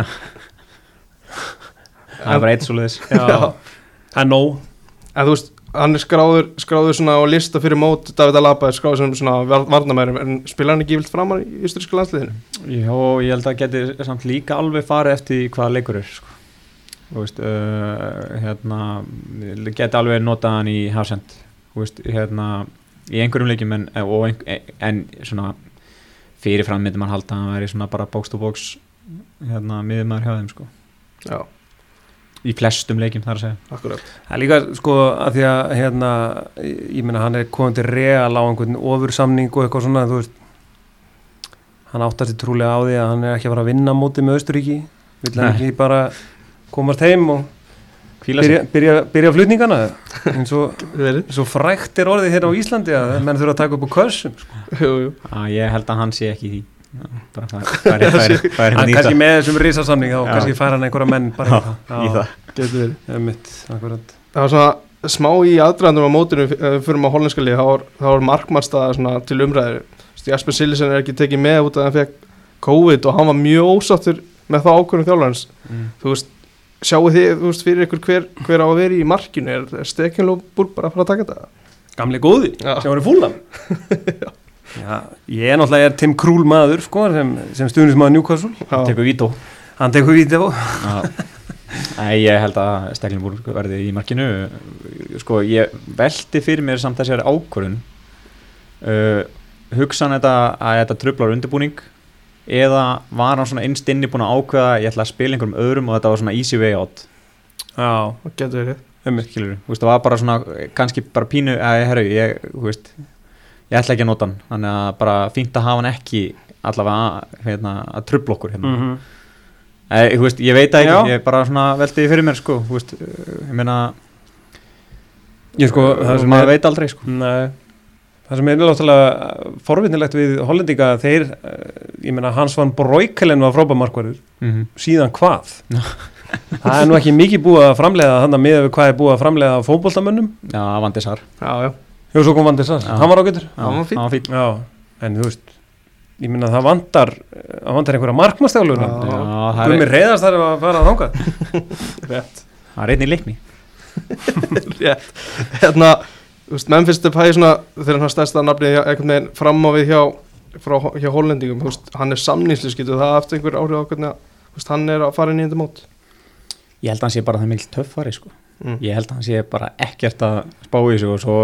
það er bara eitt svo leiðis Já, Já. það er nóg En þú veist, hann er skráður, skráður svona á lista fyrir mót David Alaba er skráður sem svona varnamærum en spila hann ekki vilt framar í Ísturíska landsliðinu? Jó, ég held að geti samt líka alveg farið eftir hvaða leikur er sko. Þú veist, uh, hérna geti alveg notað hann í hafsend veist, hérna í einhverjum leikjum en, og ein, en svona fyrirfram myndi mann halda að hann væri svona bara box to box hérna miður maður hjá þeim sko. Já, í flestum leikjum þar að segja. Akkurat. Það er líka sko að því að hérna, ég meina hann er komið til real á einhvern ofur samning og eitthvað svona þú veist hann áttar sér trúlega á því að hann er ekki að fara að vinna mótið með Austuríki vill hann Nei. ekki bara komast heim og byrja, byrja, byrja flutningana? Eins og, eins og frækt er orðið hérna á Íslandi að menn þurfa að taka upp á kössum sko. Jú, jú. Að Ég held að hann sé ekki í því. Bara það er- hann kannski með þessum risasamning þá Já. kannski fær hann einhverja menn bara Já, í það. Getur verið. Það var svona smá í aðdraðandum á ef við fyrir á hollenska lið, þá var, markmannstaða svona til umræður Jasper Sillisen er ekki tekið með út að hann fekk COVID og hann var mjög ósáttur með það ákvörðum þjálfarins Mm. þú veist, sjáu þið, þú veist, fyrir ykkur hver, hver á að vera í markinu, er, er Stekenlóbúr bara að fara að taka þetta? gamli góði, Já. sem fúlam já, ég er náttúrulega er Tim Krúl maður sko, sem, sem stuðnismaður Newcastle. Já, tekur vító. Hann tekur á Nei, ég held að Steklinburg verði í markinu. Sko, ég velti fyrir mér samt þessari ákvörðun. Uh, hugsan þetta að þetta trublar undirbúning eða var hann svona innst inni búin að ákveða ég ætla að spila einhverjum öðrum og þetta var svona easy way out? Já, það getur verið. Skilur, þú veist, það var bara svona kannski bara pínu, að herru, ég, þú veist ég ætla ekki að nota hann, þannig að bara fínt að hafa hann ekki allavega hérna, að trubla okkur hérna. mm Æ, þú veist, ég veit ekki, Já. ég bara svona velti því fyrir mér, sko, þú veist, ég meina ég sko, það sem maður veit aldrei, sko. Nei, það sem er náttúrulega forvinnilegt við Hollendinga þeir, eh, ég meina Hans van Broikelen var frábæmarkvarður, mm síðan hvað? Það er nú ekki mikið búið að framleiða þannig að miða við hvað er búið að framleiða af fótboltamönnum, Já, Vandisar Já, já, jú svo kom Vandis að Já. hann var ágætur, Já, Hann var fínn. Já, en þú veist ég meina það vantar það vantar einhverja markmannstjálfur Já. Já, það Gummi er, reyðast þar að fara að þangað. Rétt. Það er einn í leikni. Rétt. Hérna, Memphis Depay þegar hann stærsta hjá- einhvern veginn fram á við hjá, frá, hjá Hollendingum, þú veist, hann er samnýslu getur það eftir einhver áhrif á hvernig að þú veist, hann er að fara inn í þetta mót Ég held að hann sé bara það mikil töffari, sko mm. Ég held að hann sé bara ekkert að spá í þessu og svo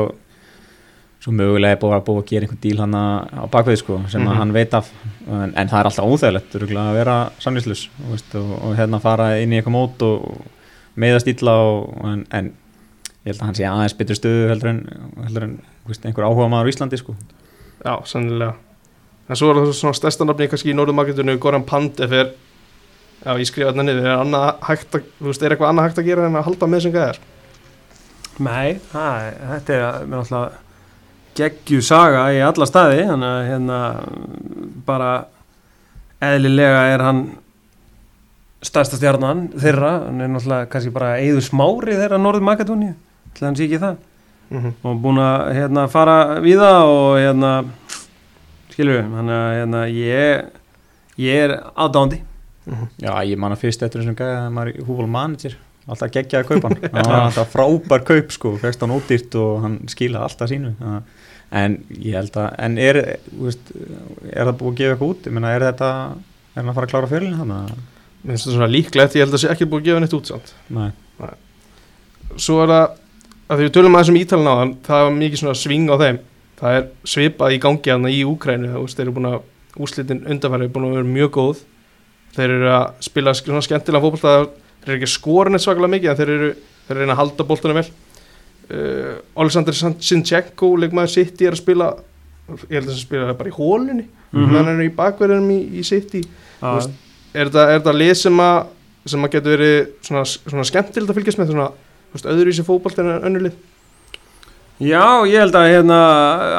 svo mögulega er búið að búið að gera einhvern díl hann á bakvið, sko, sem Mhm. að hann veit af en, en það er alltaf óþægilegt að vera samlýslus og, og, og hérna fara inn í eitthvað mót og, og meiðast illa og, en, en ég held að hann sé aðeins betur stöðu heldur en, heldur en veist, einhver áhuga maður á Íslandi, sko. Já, sannilega En svo er það svona stærsta nafnið kannski í Norðumarketinu Goran Pandev er Já, ég skrifa þetta niður, er, annað hægt að, veist, er eitthvað annað hægt að gera en að halda með sem gæðar? Nei, er- þetta er að- mér náttúrulega geggju saga í alla staði þannig að hérna bara eðlilega er hann stærsta stjarnan þeirra hann er náttúrulega kannski bara eður smári þeirra Norður Makedóni til hann sé ekki það. Mm -hmm. og búin að hérna fara við það og hérna skilur við, þannig að hérna ég ég er aðdándi Já, ég man að fyrst eftir þessum gæða að maður er húfól manager alltaf geggjaði að kaupa hann. Hann var alltaf frábær kaup sko fegst hann ódýrt og hann skilaði alltaf sínu. Já. en ég held að en er, þú veist, er það búið að gefa eitthvað út? Ég meina, er þetta er hann að fara að klára fyrirlin þannig að Mér finnst það svona líklegt, ég held að það sé ekki búið að gefa neitt út samt. Nei. Svo er það, að því við tölum aðeins um ítalina á þann það var mikið svona sving á þeim. Það er svipað í gangi aðna í Úkrænu þeir eru búin að, úslitin undanfæri er búin að vera mjög góð. Þeir eru að spila svona skemmtilega fótbolta þeir eru ekki skorin eitt svakalega mikið en þeir eru, þeir eru að reyna að halda boltunum vel. Uh, Alexander Sinchenko leikmaður City er að spila ég held að það spila bara í hólunni mm. -hmm. hann er í bakverðinum í, í City. Já, veist, er þetta, lið sem að sem að getur verið svona, svona skemmtilegt að fylgjast með svona öðruvísi fótbolt en önnur lið? Já, ég held að hérna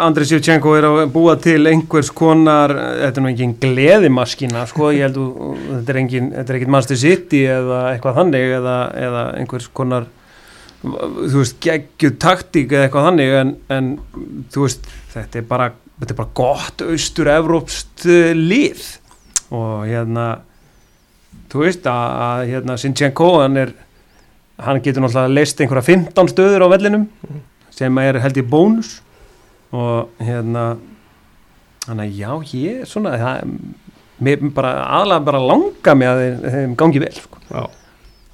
Andri Sjöfchenko er að búa til einhvers konar, þetta er nú engin gleðimaskina, sko, ég held að þetta er engin, þetta er ekkit Manchester City eða eitthvað þannig eða, eða einhvers konar þú veist, geggju taktík eða eitthvað þannig en, en þú veist, þetta er bara þetta er bara gott austur-evrópst uh, lið. Og hérna þú veist að, að hérna Sinchenko, hann er hann getur náttúrulega leist einhverja 15 stöður á vellinum sem er held ég bónus og hérna þannig að já, ég er svona það, mér bara aðlega bara langa mig að þeim, þeim gangi vel sko. Já,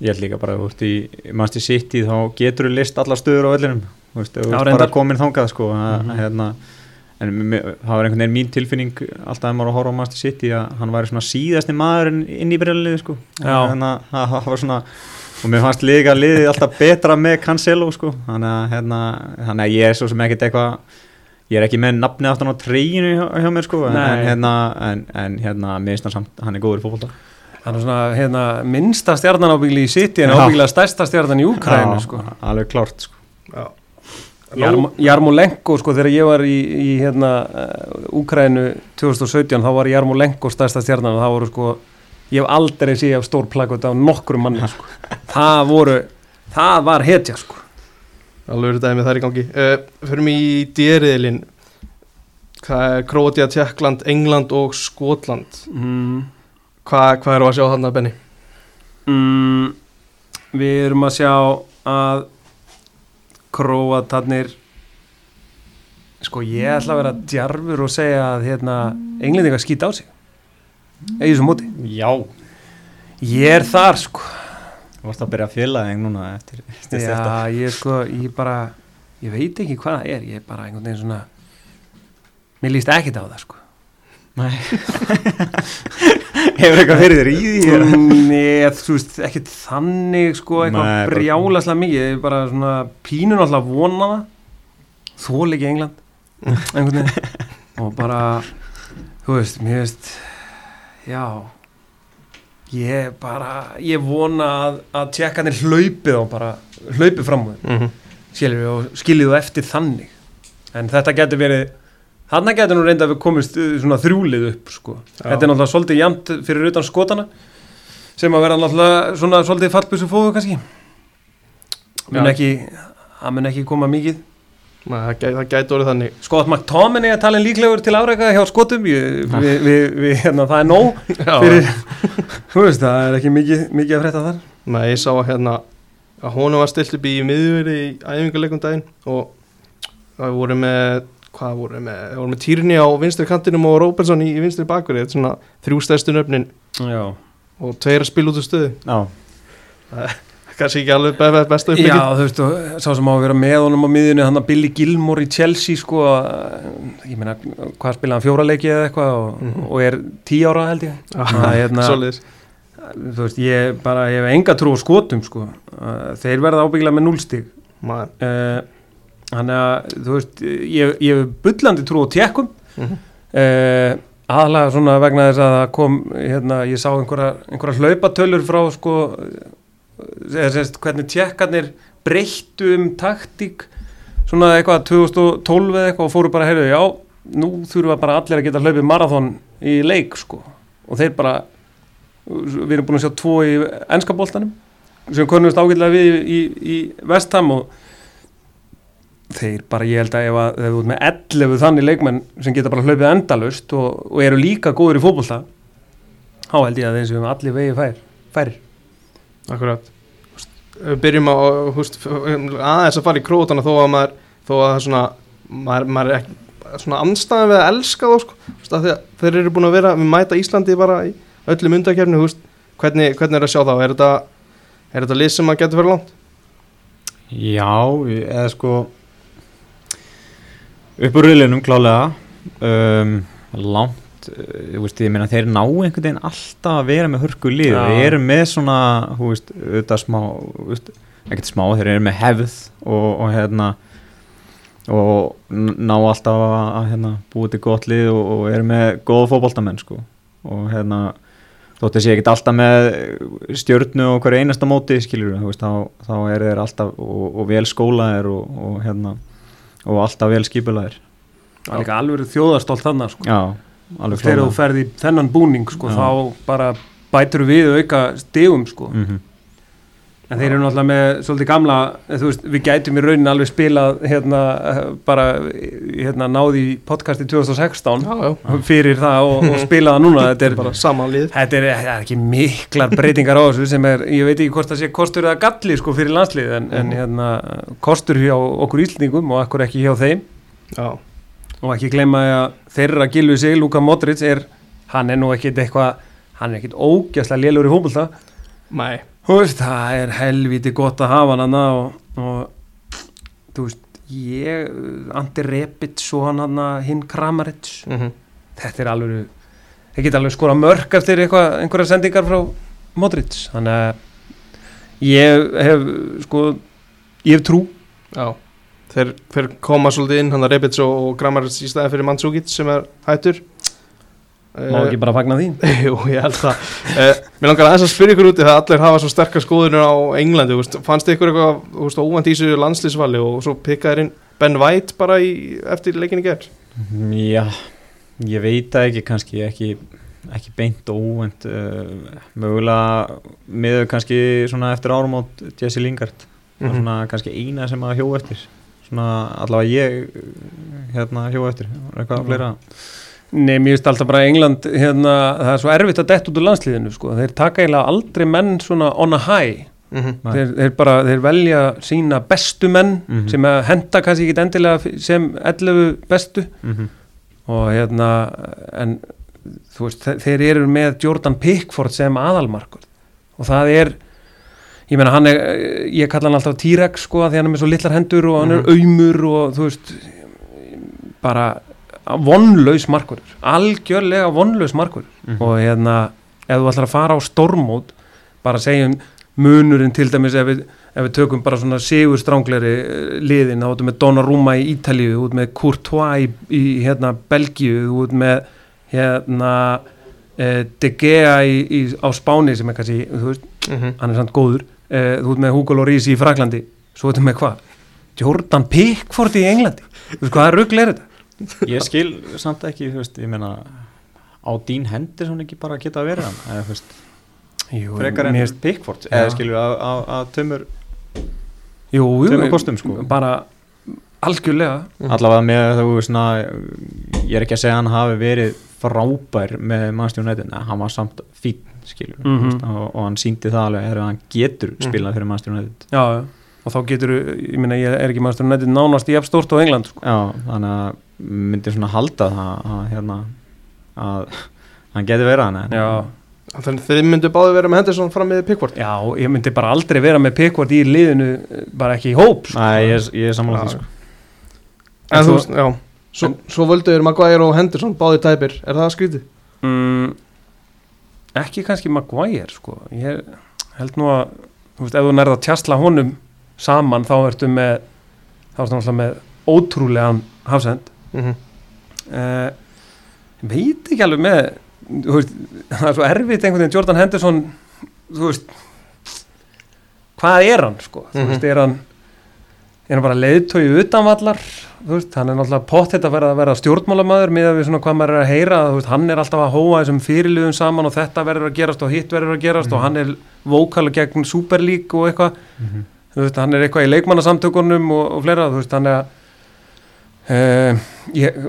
ég held líka bara, þú veist, í Manchester City þá getur þú list alla stöður á vellinum þú veist, þú reyndar. bara komin þangað sko að, Mhm. hérna en það var einhvern veginn mín tilfinning alltaf ef maður var að horfa á Manchester City að hann væri svona síðasti maðurinn inn í breyðalið sko hérna, það það var svona og mér fannst líka liðið alltaf betra með Cancelo sko. Þannig að, hérna, þannig að ég er svo sem ekkert eitthvað ég er ekki með nafnið aftan á treyinu hjá, hjá mér sko. En, en hérna, en, en hérna samt, hann er góður í fótbolta. Hann er svona hérna, minnsta stjarnan ábyggli í City en ábyggla stærsta stjarnan í Úkrænu Já, sko. alveg klárt sko. Já. Jarmo, Jarmolenko sko þegar ég var í, í hérna uh, Úkrænu 2017 þá var Jarmolenko stærsta stjarnan og það voru sko ég hef aldrei séð af stór plakot á nokkrum manni sko. Það voru það var hetja sko. Alveg verið dæmið þar í gangi. Uh, mig í dýriðilinn Hvað er Króatía, Tjekkland, England og Skotland? Mm, Hvað, hvað eru að sjá þarna, Benny? mm, við erum að sjá að Króatarnir sko ég ætla að vera djarfur og segja að hérna englendingar skýta á sig eða þessu móti? Já. Ég er þar sko. Þú varst að byrja að fjöla þig núna eftir, eftir þetta Já, ég sko, ég bara ég veit ekki hvað það er, ég er bara einhvern veginn svona mér líst ekkit á það sko. Nei. Hefur eitthvað fyrir þér í því? Nei, þú veist, ekkit þannig sko, eitthvað brjálaslega mikið. Ég er bara svona pínun alltaf að vona það. Þól ekki England. Einhvern veginn. Og bara, þú veist, mér veist já ég bara, ég vona að, að tjekkanir hlaupið og bara hlaupið fram úr Mm -hmm. skilur og skiljið þú eftir þannig en þetta getur verið þarna getur nú reynda að við komist svona þrjúlið upp sko. Þetta er náttúrulega svolítið jæmt fyrir utan skotana sem að vera náttúrulega svona svolítið fallbussu fóðu kannski mun Já. ekki það mun ekki koma mikið Það, gæ, það gæti orðið þannig. Scott McTominay er talin líklegur til áreika hjá skotum. Ég, við, við, við, hérna, það er nóg fyrir, þú veist, það er ekki mikið, mikið að frétta þar. Nei, ég sá að hérna að honum var stilt upp í miðjuveri í æfingarleikum daginn og það voru með hvað voru með, það voru með Týrni á vinstri kantinum og Róbensson í, í vinstri bakveri þetta er svona þrjú stærstu nöfnin Já, og tveir að spila út úr stöðu. Já kannski ekki alveg be be besta Já, þú veist, og sá sem á að vera með honum á miðjunni, hann að Billy Gilmore í Chelsea sko, að- ég meina hvað spilaði hann fjóra leiki eða eitthvað og, Mhm. og er tí ára held ég er hérna- Svoleiðis. þú veist, ég bara, ég hef enga trú á skotum sko, þeir verða ábyggilega með uh, þannig að, þú veist ég, ég hef bullandi trú á tjekkum Mhm. uh, aðalega svona vegna þess að kom hérna, ég sá einhverja, einhverja hlaupatölur frá sko sérst hvernig tjekkarnir breyttu um taktík svona eitthvað 2012 eða eitthvað og fóru bara að heyrðu, já, nú þurfa bara allir að geta hlaupið marathon í leik sko. Og þeir bara við erum búin að sjá tvo í ennska boltanum sem konumst ágætlega við í, í, vestam og þeir bara, ég held að ef, að, ef þú ert með 11 þannig leikmenn sem geta bara hlaupið endalust og, og eru líka góður í fótbolta þá held ég að þeim sem allir vegi fær, færir Akkurat. Byrjum á húst, aðeins að fara í krótana þó að maður þó að það er svona maður, maður er ekki svona anstæðan við að elska þá sko, þeir, eru búin að vera við mæta Íslandi bara í öllum undakefni hvernig, hvernig er að sjá þá? Er þetta, er þetta lið sem að getur fyrir langt? Já, eða sko upp úr riðlinum klálega. Um, langt ég, veist, ég meina þeir ná einhvern veginn alltaf að vera með hörku lið Já. þeir eru með svona þú veist, auðvitað smá þú veist, ekkert smá, þeir eru með hefð og, og hérna og ná alltaf að, hérna, búið til gott lið og, og eru með góða fótboltamenn sko og hérna þótt þessi ekkert alltaf með stjörnu og hverju einasta móti veist, þá, þá eru þeir alltaf og, og vel skólaðir og, og hérna og alltaf vel skipulaðir það er líka alveg þjóðastolt þannig sko. já, þegar þú ferði í þennan búning sko, þá bara bætur við auka stegum sko. Mhm. en þeir eru náttúrulega með svolítið gamla eh, þú veist, við gætum í raunin alveg spilað hérna, eh, bara hérna, náði í podcasti 2016 Já, já, fyrir það og, og spila það núna. Þetta er, þetta er, það er ekki miklar breytingar á þessu sem er, ég veit ekki hvort það sé kostur eða galli sko fyrir landslið en, en Mhm. hérna, kostur hjá okkur Íslendingum og okkur ekki hjá þeim. Já, og ekki gleyma að þeirra gilvi sig, Luka Modric er, hann er nú ekkit eitthvað hann er ekkit ógæslega lélur í fótbolta. Mæ það er helviti gott að hafa hann og, og þú veist, ég Andi Rebic og hann hinn Kramaric. Mm -hmm. þetta er alveg þeir geta alveg skora mörg eftir eitthvað, einhverja sendingar frá Modric. Þannig að ég hef sko ég hef trú. Já, þeir, þeir koma svolítið inn hann að Rebits og, og Grammars í staði fyrir Mannsúkic sem er hættur. Má ekki bara fagna því? Jú, ég held það. Uh, Mér langar aðeins að spyrja ykkur úti það allir hafa svo sterkar skoðunir á Englandi þú veist, fannst ykkur eitthvað óvænt í þessu landslýsvali og svo pikkaðir inn Ben White bara í, eftir leikinni gerð Já, ég veit það ekki kannski ekki, ekki beint óvend uh, mögulega miður kannski svona eftir árum átt Jesse Lingard. Mm Mhm. svona kannski eina sem að hjó eftir svona allavega ég hérna hjó eftir, eitthvað Mhm. fleira Nei, mér finnst alltaf bara England hérna, það er svo erfitt að detta út úr landsliðinu sko. þeir taka eiginlega aldrei menn svona on a high Mhm. Nei. þeir, þeir bara, þeir velja sína bestu menn Mhm. sem að henda kannski ekki endilega sem 11 bestu mm -hmm. og hérna en þú veist, þe- þeir eru með Jordan Pickford sem aðalmarkur og það er ég meina hann er, ég kalla hann alltaf T-Rex sko, því hann er með svo litlar hendur og hann er aumur og þú veist bara vonlaus markur algjörlega vonlaus markur Mhm. og hérna ef þú ætlar að fara á stormót bara segjum munurinn til dæmis ef við, ef við tökum bara svona sigur strángleri liðin þá út með Donnarumma í Ítalíu út með Courtois í, í hérna Belgíu út með hérna eh, De Gea í, í, á Spáni sem er kannski, þú veist, Mhm. hann er samt góður eh, þú út með Hugo Lloris í Fraklandi svo út með hvað? Jordan Pickford í Englandi, þú veist hvað rugl er þetta? Ég skil samt ekki, þú veist, ég meina á Dean Henderson ekki bara geta að vera hann eða þú veist, Jú, frekar en mér finnst- Pickford eða við að, tömur Jú, jú, Tveimur kostum, sko. bara algjörlega allavega með þú veist svona, ég er ekki að segja að hann hafi verið frábær með mannstjónætin en hann var samt fín þú veist, og, og hann síndi það alveg að hann getur Mhm. spilað fyrir mannstjónætin Já, já, og þá getur, ég meina, ég er ekki maður nættið nánast í efstórt á England sko. Já, þannig að myndi svona halda það að hérna að hann getur verið hann en Já, Þannig þið myndu báði vera með Henderson fram með Pickford já, ég myndi bara aldrei vera með Pickford í liðinu, bara ekki í hóp sko. Nei, ég, ég er sammála Já. því sko. En En þú veist, já Svo, svo völdu þér Maguire og Henderson báði tæpir Er það skrítið? mm, Ekki kannski Maguire, sko Ég held nú að, þú veist, ef þú nærða að tjastla honum saman, þá ertu með þá ertu náttúrulega með ótrúlegan hafsend Mm -hmm. uh, veit ekki alveg með þú veist, það er svo erfitt einhvern veginn Jordan Henderson þú veist hvað er hann sko þú Mhm. veist, er hann er hann bara leiðtói utanvallar veist, hann er náttúrulega pottet að vera að vera stjórnmálamæður með að við svona hvað maður er að heyra veist, hann er alltaf að hóa þessum fyrirliðum saman og þetta verður að gerast og hitt verður að gerast og hann er vókala gegn Super League og eitthvað. Mhm. þú veist, hann er eitthvað í leikmannasamtökunum og, og fleira, hann er að uh, ég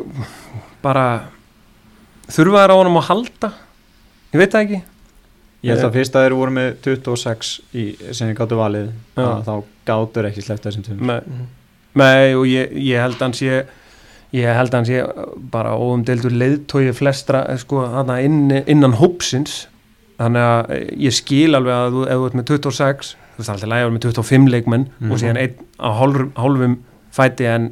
bara þurfa þær á honum að halda. Ég veit það ekki Ég held að fyrst að þeir voru með 26 í, sem ég gáttu valið Já. að þá gáttur ekki sleppt þessum tveim með, með og ég, ég held hann sé ég held hann sé bara óumdeldur leiðtói flestra eh, sko, þarna inn, innan hópsins þannig að eh, ég skil alveg að þú, ef þú ert með 26 þú veist alltaf lægur með 25 leikmenn Mhm. og síðan einn á hálfum, hálfum fæti en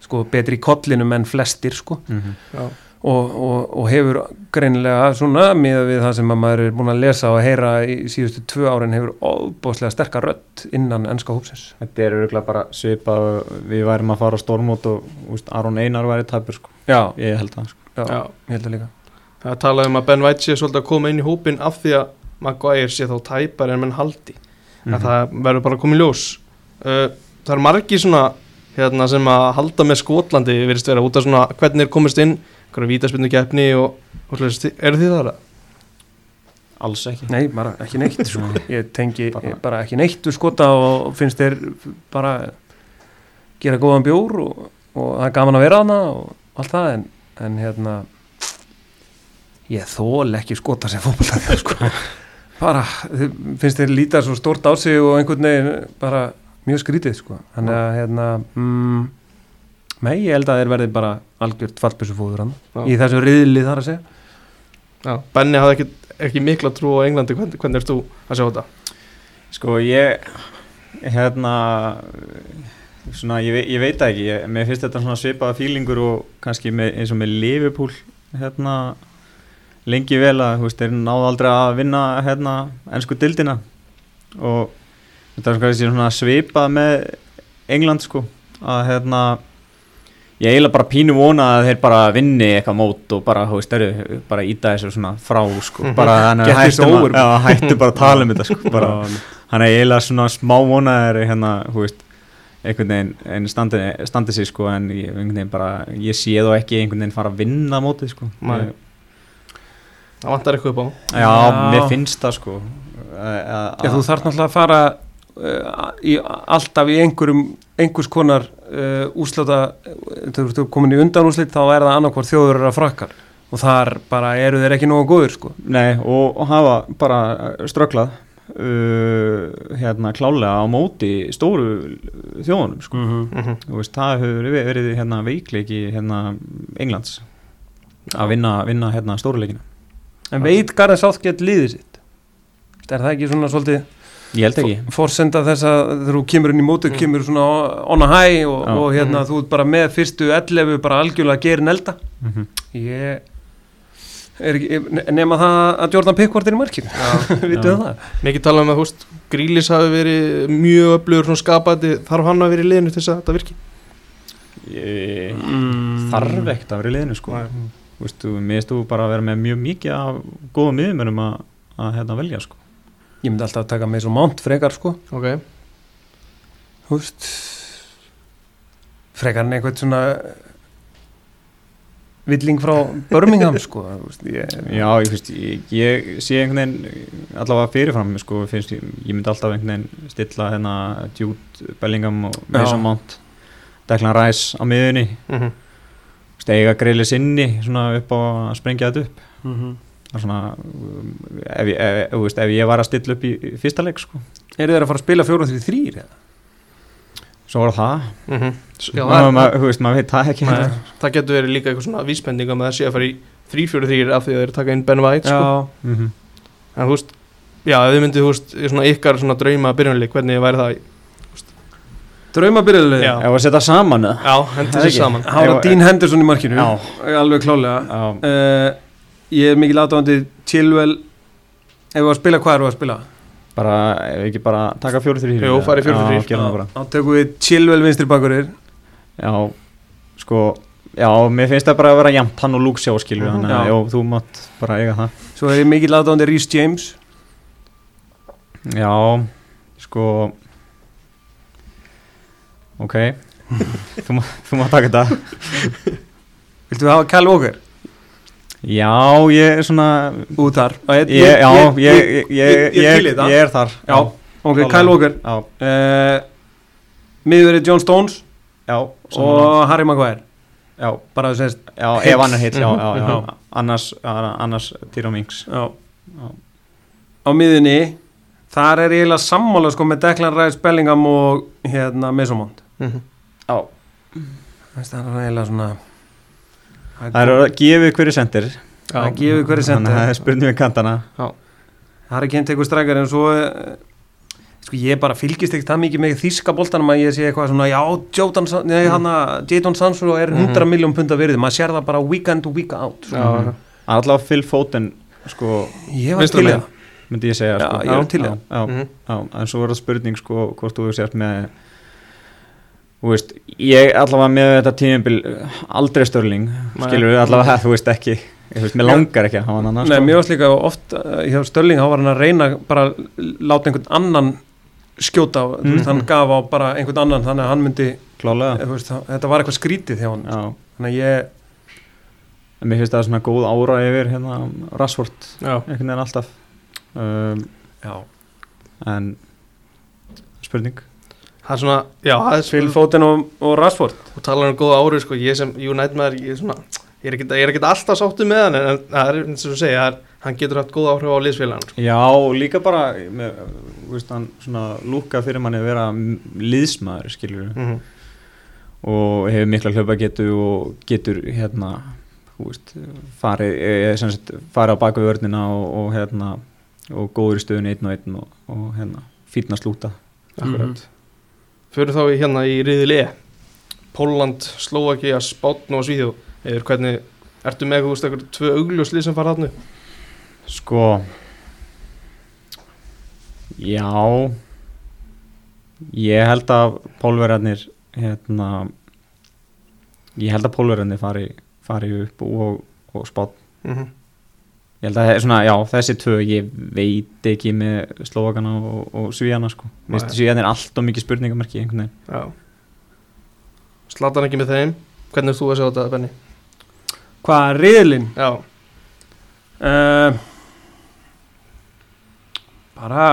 sko betri í kollinum en flestir sko Mhm. Já og, og, og hefur greinilega svona með við það sem að maður er búin að lesa og heyra í síðustu tvö árin hefur óbúslega sterkar rödd innan ennska hópsins Þetta er örgulega bara svipað við værum að fara á stormót og úst, Aron Einar væri tæpur sko. já, ég held það sko. já, Já. ég held það líka Það talaði um að Ben White sé svolítið að koma inn í hópin af því að Maguire sé þá tæpar en menn haldi Mhm. að það verður bara að koma í ljós uh, Það eru margi svona hérna, sem að halda með Skotlandi virðist vera út af svona hvernig er komist inn hvernig vítaspinnu keppni og, og eru þið það? Alls ekki nei, bara ekki neitt sko. ég tengi Bara- bara, bara ekki neitt við skota og finnst þeir bara gera góðan bjór og, og það er gaman að vera hana og allt það en, en hérna ég þól ekki skota sem fótbollar sko. bara, finnst þeir líta svo stort á sig og einhvern veginn bara mjög skrítið sko. þannig að hérna mm, nei, ég held að þeir verði bara algjört fallbissufóður hann. Í þessu riðli þar að segja. Já, Benni hafði ekki, ekki mikla trú á Englandi. Hvernig, hvernig erst þú að sjá þetta? Sko ég hérna svona, ég, ve- ég veit ekki. Ég, mér finnst þetta svona svipaða fílingur og kannski með, eins og með Liverpool hérna lengi vel að þú veist, þeir náðu aldrei að vinna hérna ennsku dildina og þetta er svona svipað með England sko að hérna ég eiginlega bara pínu vona að þeir bara vinni eitthvað mót og bara, þú veist, eru bara íta þessu svona frá sko, bara þannig að over. að, já, hættum bara að tala um þetta sko, bara, hann er eiginlega svona smá vonaðir hérna, þú veist einhvern veginn, veginn standi, standi sig sko en ég, einhvern veginn bara, ég sé þá ekki einhvern veginn fara að vinna mótið sko. Ég- það vantar eitthvað upp á. Já, Já. mér finnst það sko. Að- að- Já, þú þarf náttúrulega að fara í, alltaf í einhverjum einhvers konar uh, úslata þegar þú ert komin í undan úslit þá er það annarkvort þjóður að frakkar og þar bara eru þeir ekki nógu góður sko. Nei, og, og hafa bara ströglað uh, hérna klálega á móti stóru þjóðunum sko. -hmm. Mhm. Þú veist, það hefur verið, hérna veikleiki hérna Englands að vinna, vinna hérna stóruleikina En veit Garðin Southgate liðið sitt? Er það ekki svona svolítið Ég held ekki. Fórsenda þess að þegar þú kemur inn í mótu kemur svona on a high og, Já. og hérna þú ert bara með fyrstu 11 bara algjörlega gerin elda. Mm -hmm. ég er ekki nema það að Jordan Pickford er í markinu. Við það? Mikið talað um að húst Grílis hafi verið mjög öflugur svona skapandi. Þarf hann að vera í liðinu til þess að þetta virki? Ég mm. þarf ekkert að vera í liðinu sko. Þú veist, þú miðst þú bara að vera með mjög mikið af góðum miðumönum að, að hérna velja sko ég myndi alltaf að taka með svo mánt frekar sko. Ok, þú veist frekar en einhvern svona villing frá Birmingham sko veist, ég, Já, ég, veist, ég, ég sé einhvern veginn allavega fyrirfram sko, finnst, ég, myndi alltaf einhvern veginn stilla hérna Jude Bellingham og Mason. Mount Declan Rice á miðunni mm Þú veist, eiga greiðlega sinni svona upp á að sprengja þetta upp. Mhm. Er svona, um, ef, ég- ef, ef, ef ég var að stilla upp í fyrsta leik sko. eru þeir að fara að spila 4-3-3 svo var það -hmm. Já, Ma, það, ma, þú veist, maður veit það ekki Nei, það getur verið líka eitthvað svona vísbending um að sé að fara í 3-4-3 af því að þeir taka inn Ben White sko. mm -hmm. en þú veist, já, ef þið myndið þú veist, í svona ykkar svona drauma byrjunleik hvernig væri það í- draumabyrjuleg Já. Ef að setja saman já, hendur sér saman Ef- Dean Henderson í markinu Já. alveg klálega Já, uh, ég er mikil aðdáðandi Chilwell. Ef við að spila hvað eru að spila? Bara, ef ekki bara taka farið fjórir, þrír. Já, gera það bara. Þá tökum við Chilwell vinstri bakurir Já, sko Já, mér finnst það bara að vera jæmt hann og Luke sjá Mhm. Þannig að Já. þú mátt bara eiga það. Svo er ég mikil aðdáðandi Rhys James. Já, sko Ok. Þú mátt taka þetta. Viltu við hafa Kyle Walker Já, ég er svona út þar. Ég, ég, Já, ég, ég, ég, ég, ég, ég, til í það. ég er þar. Já, ok. Kyle Walker. Já, uh, miðverið John Stones já, og Harry Maguire. Já, bara þú sést já, ef hann er hitt já, já, já, Já. Annars, annars Týra Minks já. Já. á miðunni þar er ég eiginlega sammála sko með Declan Rice, Bellingham og hérna Mason Mount. Mhm. Já. Það er eiginlega svona Það er að gefa hverju sendir. Það gefur hverju Þannig að það er spurning við kantana. Það er ekki hengt eitthvað strækjar en svo eh, sko ég bara fylgist ekki það mikið með þíska boltanum að ég sé eitthvað svona já, Jadon, hana, Jadon Sancho er 100 Mhm. miljón punda virði. Maður sér það bara week in to week out. Já. Allavega Phil Foden sko, ég var til það. myndi ég segja Já, sko. ég er til já, það. já, já, En svo er það spurning sko, hvort þú sért með Þú veist, ég allavega með þetta tímabil aldrei störling skilur við allavega, þú veist ekki ég veist, mér langar ekki að hafa hann annars Nei, sko. mér varst líka oft uh, hjá Störling þá var hann að reyna bara að láta einhvern annan skjóta á, þú Mhm. veist, hann gaf á bara einhvern annan þannig að hann myndi, klálega. eh, þú veist, það- þetta var eitthvað skrítið hjá hann, já. þannig að ég en mér finnst það svona góð ára yfir hérna Rashford, Já, einhvern veginn alltaf. Um, en spurning það er svona, já, það er Phil Foden og, og Rashford og talar um góða ári sko, ég sem United maður, ég er svona ég er ekkert, ég er ekkert alltaf sáttu með hann en það er eins og þú segja, það er, hann getur haft góða áhrif á liðsfélagann sko. Já, líka bara með, veist, hann svona lúka fyrir manni að vera liðsmaður, skilur mm -hmm. og hefur mikla hlaupa getu og getur hérna veist, farið, e, sem sagt, farið á baku vörnina og, og hérna og góður í stöðun einn og einn og, og hérna fýtna slúta Akkurat Mhm. Fyrir þá í hérna í riðil E Póland, Slovakia, Spátn og Svíþjóð eða hvernig, ertu með þú veist eitthvað tvö augljóslið sem fara upp? Sko Já Ég held að pólverjarnir hérna ég held að pólverjarnir fari, fari upp og, og spátt Mm -hmm. Ég held að það er svona, já, þessi tvö ég veit ekki með Slovakana og, og Svíjana sko. Svíjana er alltaf mikið spurningamarki einhvern veginn Já, Slatan ekki með þeim Hvernig er þú að sjá þetta, Benni? Hvað, riðlinn? Já, Uh, bara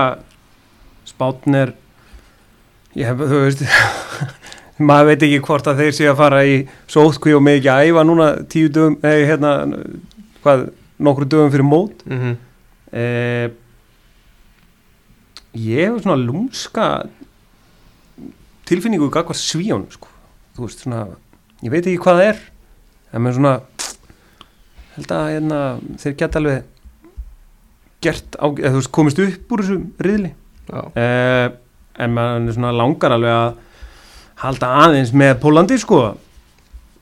spátn er ég hef, þú veist maður veit ekki hvort að þeir sé að fara í sótkví og með ekki að æfa núna tíu dögum, eða hérna hvað, nokkru dögum fyrir mót. Mm -hmm. uh, ég hef svona lúmska tilfinningu gagvað svíjónu sko. þú veist svona, ég veit ekki hvað það er en með svona held að hérna, þeir geta alveg gert á, eða veist komist upp úr þessu riðli. Uh, en maður svona langar alveg að halda aðeins með Pólandi sko.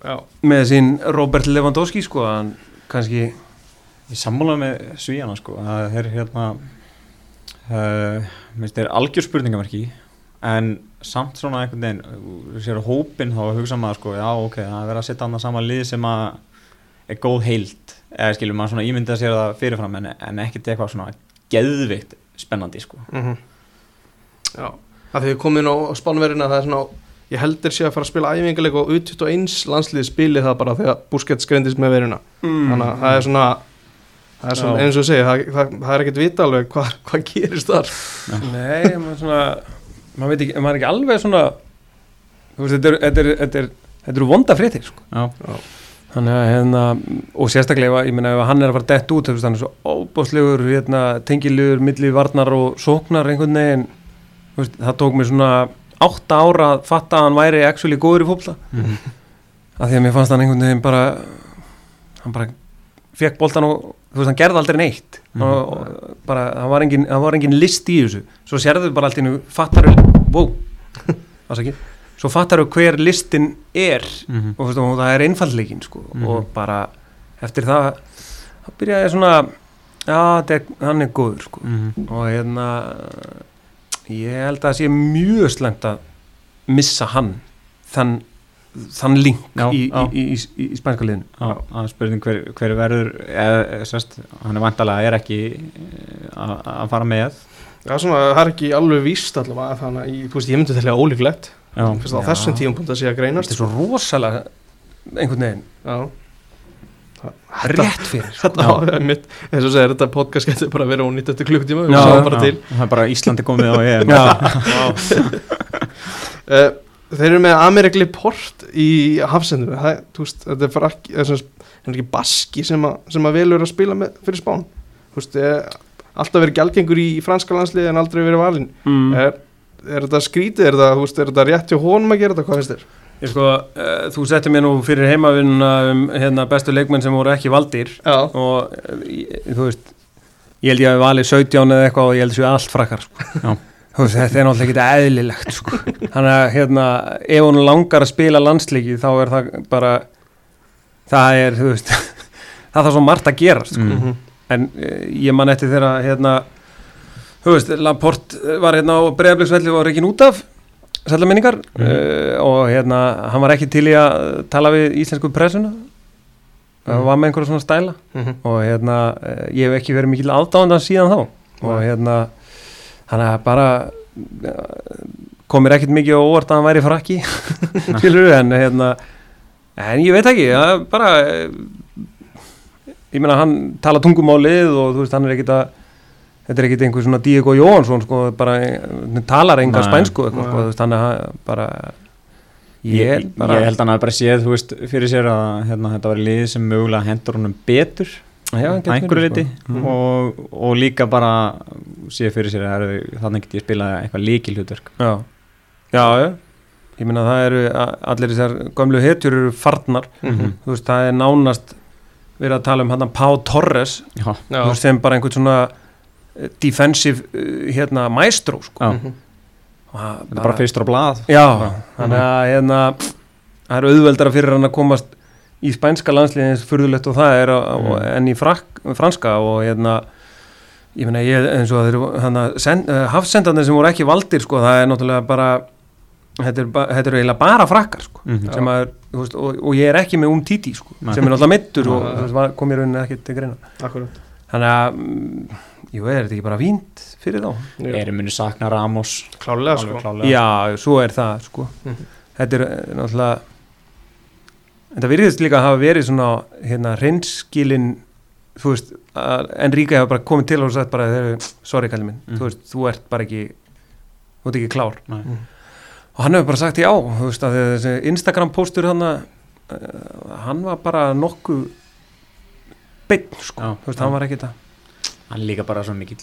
Já, með sín Robert Lewandowski sko hann kannski Ég sammála með svíjana sko það er hérna uh, minnst er algjör spurningamarki en samt svona einhvern veginn þú sér hópin þá hugsa maður sko já ok, það er verið að setja annað sama lið sem að er góð heild eða skilur maður svona ímyndið að sér það fyrirfram en, en ekkert eitthvað svona geðvikt spennandi sko. Mm já Það því við komum inn á spánverðina það er svona Ég heldur sé að fara að spila æfingarleik og U21 landsliði spili það bara þegar Busquets greindist með verðina mm. Þannig að það er svona Það svona Já. eins og segi, það, það, það er ekkert vita alveg hvað, hvað gerist þar Nei, maður svona maður veit ekki, maður er ekki alveg svona þú veist, þetta er, þetta er, þetta er, þetta eru vonda fréttir sko. Já, þannig að hérna, og sérstaklega ég meina ef hann er að fara dett út þú veist, hann er svo óbáslegur hérna, tengilegur milli varnar og sóknar einhvern veginn þú veist, það tók mér svona átta ára að fatta að hann væri actually góður í fólkla Mhm. af því að mér fannst hann einhvern veginn bara hann bara fekk boltan og þú veist, hann gerði aldrei neitt Mhm. og, og bara, hann var, engin, hann var engin list í þessu svo sérðu bara allt í nú fattar wow, ekki svo fattar hver listin er Mhm. og, þú veist, og það er einfaldleikin sko, Mhm. og bara eftir það þá byrjaði ég svona já, er, hann er góður sko. Mhm. og hérna ég held að það sé mjög slæmt að missa hann þann, þann link Já, í, já. í, í, í, í spænska liðinu. Það er spurning hver, hver verður eða, sérst, hann er vantalega er ekki eh, að að fara með. Já, svona, það er ekki alveg víst allavega Þannig að ég, þú veist, ég myndi þelja ólíklegt. Á þessum tíum punkt að sé að greinast. Þetta er svo rosalega einhvern veginn. Já. Rétt fyrir. Þetta það eins og segir þetta podcast getur bara verið ónýtt eftir klukktíma bara það er bara Íslandi komið á EM. Já, uh, Þeir eru með Amerikli Port í veist, þetta er frakki það er er ekki baski sem, að, sem að velur að spila með, fyrir spán þú veist, er, alltaf verið gjaldgengur í, franska landsliði en aldrei verið valinn mm. er, er þetta skrítið, er þetta, veist, er þetta rétt hjá honum að gera þetta, hvað finnst þér? Ég sko, uh, þú setti mér nú fyrir heimavinnuna um hérna, bestu leikmenn sem voru ekki valdir Já, og uh, ég, þú veist ég held ég að við valið 17 eða eitthvað og ég held sér allt frakkar sko. Já. Veist, þetta er náttúrulega ekki eðlilegt sko. þannig að hérna, ef hún langar að spila landsleiki þá er það bara það er, veist það þarf svo margt að gera sko. Mm. mhm, en uh, ég man eftir þegar hérna, Laporte var hérna á breiðabliksvelli og var ekki út af sætla minningar Mhm. uh, og hérna, hann var ekki til í að tala við íslensku pressuna hann Mhm. var með einhverja svona stæla mhm, og hérna, eh, ég hef ekki verið mikil aðdáðan síðan þá og hérna þannig að bara eh, kom mér ekkert mikið á óvart að hann væri frakki skilur en hérna en ég veit ekki, er bara ég meina hann tala tungumálið og þú veist hann er ekkert að þetta er ekkert einhver svona Diego Jóhansson sko, bara eh, talar enga spænsku eitthvað, sko, þú veist, hann er hann bara Ég, ég, ég, bara, held hann að bara séð þú veist, fyrir sér að hérna, þetta var lið sem mögulega hendur honum betur að einhverju verið, liti sko. Mm. og, og líka bara séð fyrir sér að þannig get ég spila eitthvað líkil hlutverk Já, já, já. Ég meina það eru allir þessar gömlu hetjur eru farnar, mhm, þú veist, það er nánast verið að tala um hann Pá Torres, Já, veist, sem bara einhvern svona eh, defensive eh, hérna maestro, sko. Mhm, það þetta er bara fyrstur á blað. Já, Já. þannig að hérna það er auðveldara fyrir hann að komast í spænska landsliðin eins furðulegt og það er á- Mm. en í frak, franska og hérna ég meina ég eins og þeir hann uh, hafsendarnir sem voru ekki valdir sko, það er náttúrulega bara þetta er, þetta er eiginlega bara frakkar sko, Mhm. sem að, veist, og, og ég er ekki með um títi sko, Nei. sem er náttúrulega mittur og veist, var- kom ég rauninni ekki til greina akkurat þannig að, mm, jú, er þetta ekki bara fínt fyrir þá? Erum muni sakna Ramos Klálega, sko klálega. Já, svo er það sko Mhm. Þetta er eh, náttúrulega þetta virðist líka að hafa verið svona hérna reynskilin þú veist, að Enríka hefur bara komið til og sagt bara, sorry kallið minn Mm. þú veist, þú ert bara ekki þú ert ekki klár Nei. og hann hefur bara sagt já, þú veist, að þessi Instagram póstur hann að uh, hann var bara nokkuð beinn, sko, Já, þú veist, já. hann var ekki það hann er líka bara svo mikill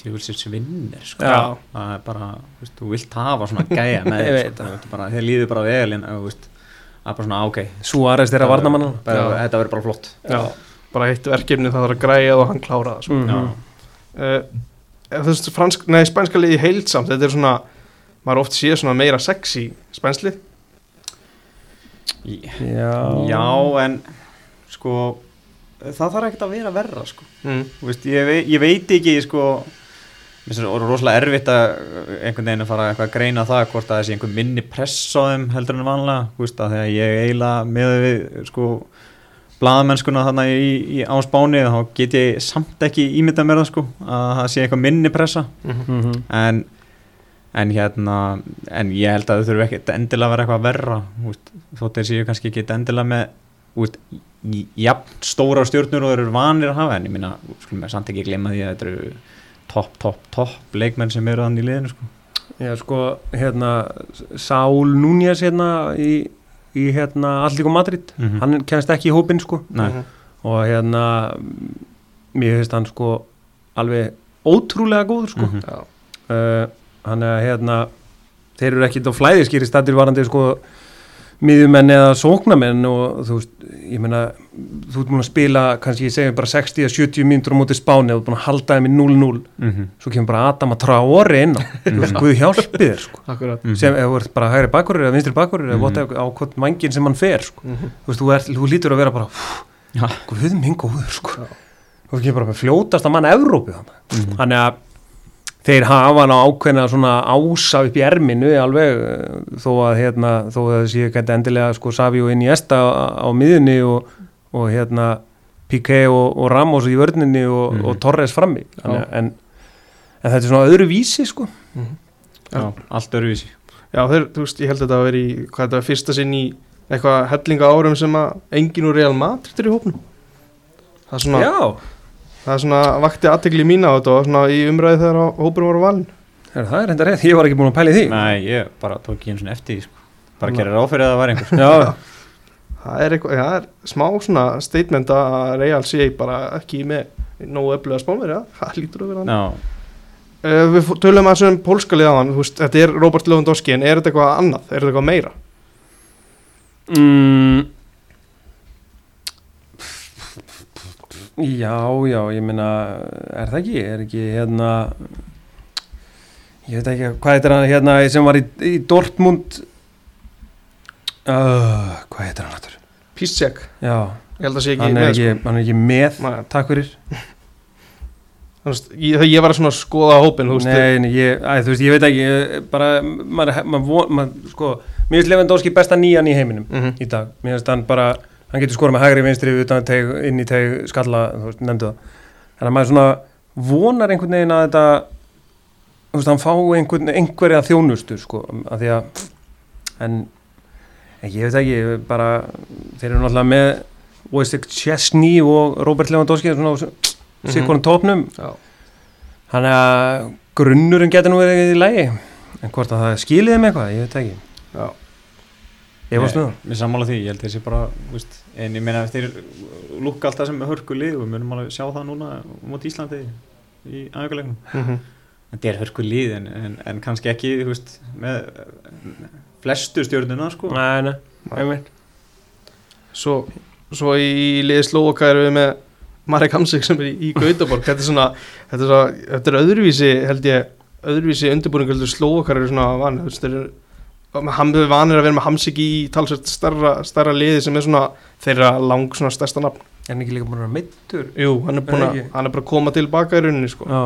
tjóðsins vinnir sko. Já. það er bara, þú veist, þú vilt hafa svona gæja með Ég þér sko. Þú veist, bara, þér líður bara vel en þú veist, það er bara svona ok Suárez þeirra varnamann þetta verður bara flott. Já, bara eitt verkefni það þarf að græja og hann klára það mm Já. uh, þú veist, fransk, nei, spænska liði heilsamt, þetta er svona maður oft sé svona meira sexy spænslið. Já, já en sko það þarf ekkert að vera verra sko. mm. Þú veist, ég, vei, ég veit ekki sko það rosalega erfitt að einhvern veginn að fara að greina það hvort að þessi einhver minni press á þeim heldur en vanlega, þegar ég eiginlega með við sko blaðamennskuna þarna í, í á spáni þá get ég samt ekki ímyndað mér það sko að það sé eitthvað minni pressa Mm Mhm. en, en hérna en ég held að þau þurfu ekki endilega að vera eitthvað verra þú veist, þótt þeir séu kannski ekki endilega með j- jafn stóra stjórnur og þeir eru vanir að hafa en ég minna, skulum við samt ekki glemma því að þetta eru topp, topp, topp leikmenn sem eru þannig í liðinu sko. Já, sko, hérna Sál Núñez hérna í, í hérna Allíku Madrid Mhm. hann kemst ekki í hópinn sko Nei, Mhm. og hérna mér finnst hann sko alveg ótrúlega góður sko Mhm. Já. uh, hann er hérna þeir eru ekkit á flæðiskýri stættir varandi sko miðjumenn eða sóknamenn og þú veist, ég meina þú ert búin að spila, kannski ég segi bara 60-70 mínútur á móti spáni og þú ert búin að halda þeim í 0-0, Mhm. svo kemur bara Adam að Traore inn á, þú veist, Guð hjálpi þér sko Akkurat Mhm. sem ef þú ert bara hægri bakkurur eða vinstri bakkurur eða Mhm. whatever, á hvort mangin sem hann fer sko. Mhm. þú veist, þú, ert, þú lítur að vera bara Já. guð minn góður sko. Þú veist, bara með fljótast að mann Evrópu þannig Mhm. þannig að þeir hafa hann á ákveðna svona ása upp í erminu alveg eh, þó að hérna, þó að það sé ekki endilega sko Savi og Iniesta á, á miðunni og, og hérna Piqué og, og Ramos í vörninni og, Mhm. og Torres frammi. Þannig, en, en þetta er svona öðru vísi sko. Mhm. Já, allt öruvísi Já, þeir, þú veist, ég held að þetta að vera í hvað þetta var fyrsta sinn í eitthvað hellinga árum sem að enginn úr Real Madrid er í hópnum. Það er svona, já, það er svona vakti aðtegli mína á þetta og svona í umræði þegar á- hópurinn var á valin er, það er enda rétt, ég var ekki búin að pæla í því. Nei, ég bara tók ekki eins og eftir því sko. bara að gera ráð fyrir að það var einhver já, það er, eitthvað, það er smá svona statement að Real sé bara ekki með nógu öfluga spánveri, það lítur að vera hann Já, uh, Við fó- tölum að þessum pólska liðaðan, þetta er Robert Lewandowski en er þetta eitthvað annað, er þetta eitthvað meira? mm, já, já ég meina, er það ekki er ekki hérna ég veit ekki, hvað heitir hann hérna sem var í, í Dortmund uh, hvað heitir hann aftur? Pístsek, já, ég held að sé ekki hann er með ekki, hann er ekki með Nei. takk fyrir veist, ég, ég var að svona skoða hópin þú veist, Nei, nei, ég, æ, þú veist, ég veit ekki ég, bara, maður, maður, maður sko, mér finnst Lewandowski besta nýjan í heiminum Mhm. í dag, mér finnst hann bara hann getur skorað með hægri vinstri utan teg, inn í teg, skalla, þú veist, nefndu það þannig að maður svona vonar einhvern veginn að þetta þú veist, hann fá einhvern, einhverja þjónustu sko, að því að en, en ég veit ekki ég bara, þeir eru náttúrulega með Wojciech Chesney og Robert Lewandowski svona á Mhm. sikkurinn tópnum Já. Þannig að grunnurinn getur nú verið í lægi en hvort að það skilið þeim eitthvað, ég veit ekki Já. Ég var Nei, snuð Mér sammála því, ég held þessi bara veist, en ég meina þeir lukka alltaf sem hörku lið og við munum alveg sjá það núna mot Íslandi í aðeigalegnum Mhm. þetta er hörku lið en, en, en kannski ekki veist, með flestu stjórnuna sko. Nei, nei, einmitt. Svo, svo í liði Slóaka erum við með Marek Hamsik sem er í, í Gautaborg. Þetta er svona, þetta er, svona, þetta er öðruvísi held ég, öðruvísi undirbúning heldur Slóakar eru svona vanið þú veist, þeir eru hann er vanir að vera með Hamsik í talsvært starra, starra liði sem er svona þeirra lang svona stærsta nafn. En ekki líka búin að vera meittur Jú, hann er, búin Er að, hann er bara að koma tilbaka í rauninni sko. Já,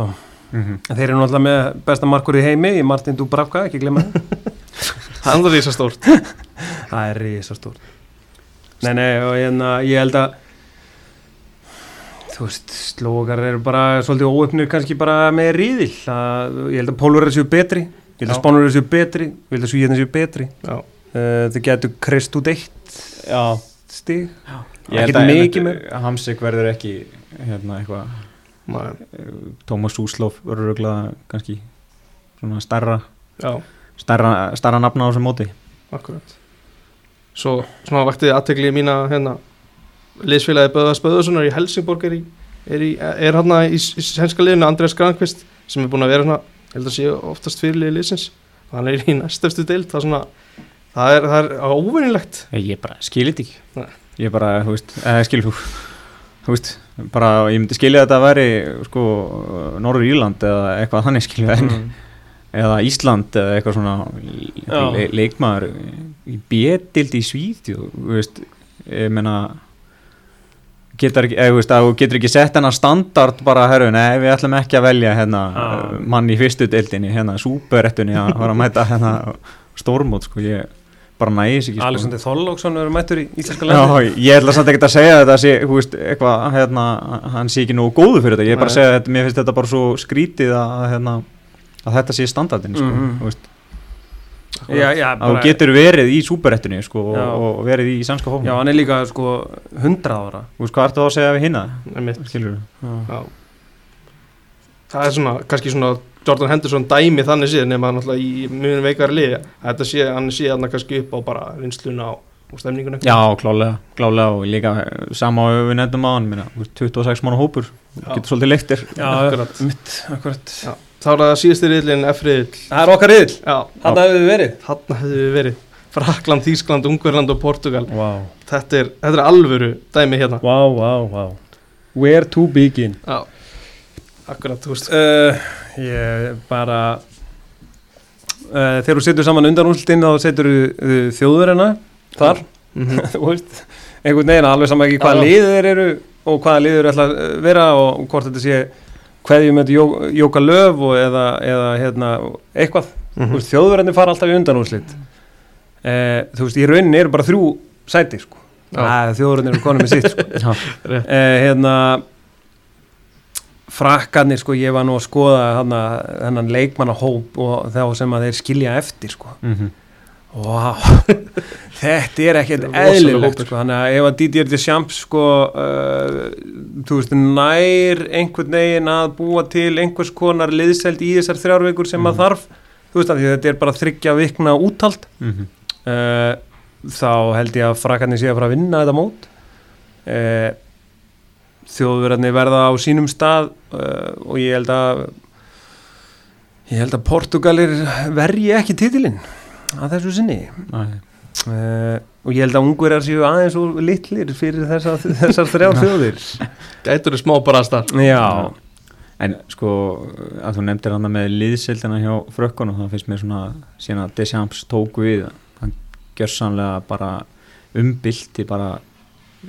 mm -hmm. þeir eru náttúrulega með besta markur í heimi í Martin Dubravka, ekki glemma það hann er svo stórt Það er risa stórt Nei, nei, og hérna, ég held að þú veist, slókar eru bara svolítið óöfnir kannski bara með ríðil að, ég held að pólur eru séu betri ég held að Já. spánur eru séu betri? Ég held að svíðin séu betri? Já. uh, þau getur krist út eitt Já, stig. Ég held Ekkert að mikið einmitt, Hamsik verður ekki hérna eitthvað Maður, Tómas Úslof verður örugglega kannski svona starra já, starra, starra nafna á þessum móti. Akkurat. Svo svona vakti aðtegli mína hérna liðsfélagi Böðars Böðarssonar í Helsingborg er, í, er, í, er hérna í, í sænska liðinu Andreas Grankvist sem er búin að vera svona, held að sé oftast fyrirlið liðsins. Hann er í næstöfstu deild það er svona, það er, það er óvinnilegt Ég bara skilit ekki. Nei. Ég bara, þú veist, eða skil þú Þú veist, bara ég myndi skilja að þetta væri sko, Norður Írland eða eitthvað þannig skilja en mm. eða Ísland eða eitthvað svona le, leikmaður í bjetild í Svíð þú veist, ég meina getur veist, getur ekki sett hennar standard bara, herru, nei, við ætlum ekki að velja hérna, Já. mann í fyrstu deildinni hérna, súperettunni að fara að mæta hérna, stórmót, sko, ég bara nægis ekki, sko. Alexander Þorlóksson verður mættur í Íslenska Já, landi ég ætla samt ekki að segja þetta sé, þú veist, eitthvað, hérna, hann sé ekki nógu góðu fyrir þetta, ég er bara að segja þetta, mér finnst þetta bara svo skrítið að, hérna, að þetta sé standardin, sko, Mhm. þú veist, Já, já, að þú getur verið í súperettunni, sko, og, og verið í sænska hófum, já, hann er líka sko 100 ára. Þú veist, hvað ertu þá að segja við hinna. Það er svona, kannski svona Jordan Henderson dæmi þannig séð nema náttúrulega í mjög veikari liði að þetta sé, hann sé hann kannski upp á bara vinsluna og, og stemningunum Já, klálega, klálega og líka eh, sama á við nefndum á hann, minna, 26 mánu hópur, getur svolítið leiktir, Já, Akkurat. mitt, akkurat. Já. Þá er það síðasti riðlinn F-riðil Það er okkar riðl, Já, hann hefur við verið. Þarna hefðu við verið. Frakland, Þískland, Ungverland og Portugal Vá, þetta er, þetta er alvöru dæmi hérna. Vá, vá Where to begin? Já, akkurat, þú veist. Uh, Ég bara uh, Þegar þú setur saman undan úrslutin þá setur þú uh, þjóðurina þar, Mhm. þú veist einhvern veginn, alveg sama ekki hvaða þeir eru og hvaða liðið ætla að vera og hvort þetta sé hverjum þetta jó, jóka löf og eða, eða hérna, eitthvað. Mm. þjóðverðinni fara alltaf í undanúrslit uh, þú veist, í rauninni eru bara þrjú sæti sko, þjóðverðinni eru konum með sitt sko. Uh, hérna frakkarnir sko, ég var nú að skoða hennan leikmannahóp og þá sem að þeir skilja eftir sko. Mm Vá, þetta er ekkert er eðlilegt hópur. sko, þannig að ef að Didier Deschamps sko, uh, þú veist, nær einhvern veginn að búa til einhvers konar liðseld í þessar þrjárveikur sem að Mhm. þarf, þú veist þetta er bara þryggja vikna úthald -hmm. uh, þá held ég að frakarnir sé að fara að vinna þetta mót uh, þjóðverðarnir verða á sínum stað uh, og ég held að ég held að Portugalir verji ekki titilinn að þessu sinni uh, og ég held að ungverjar séu aðeins og litlir fyrir þessa, þessar þrjár þjóðir Gætur þau smá barastar já, En sko, að þú nefndir hann með liðsildina hjá frökkunum, það finnst mér svona síðan að Deschamps tóku við, hann gjörsanlega bara umbilti bara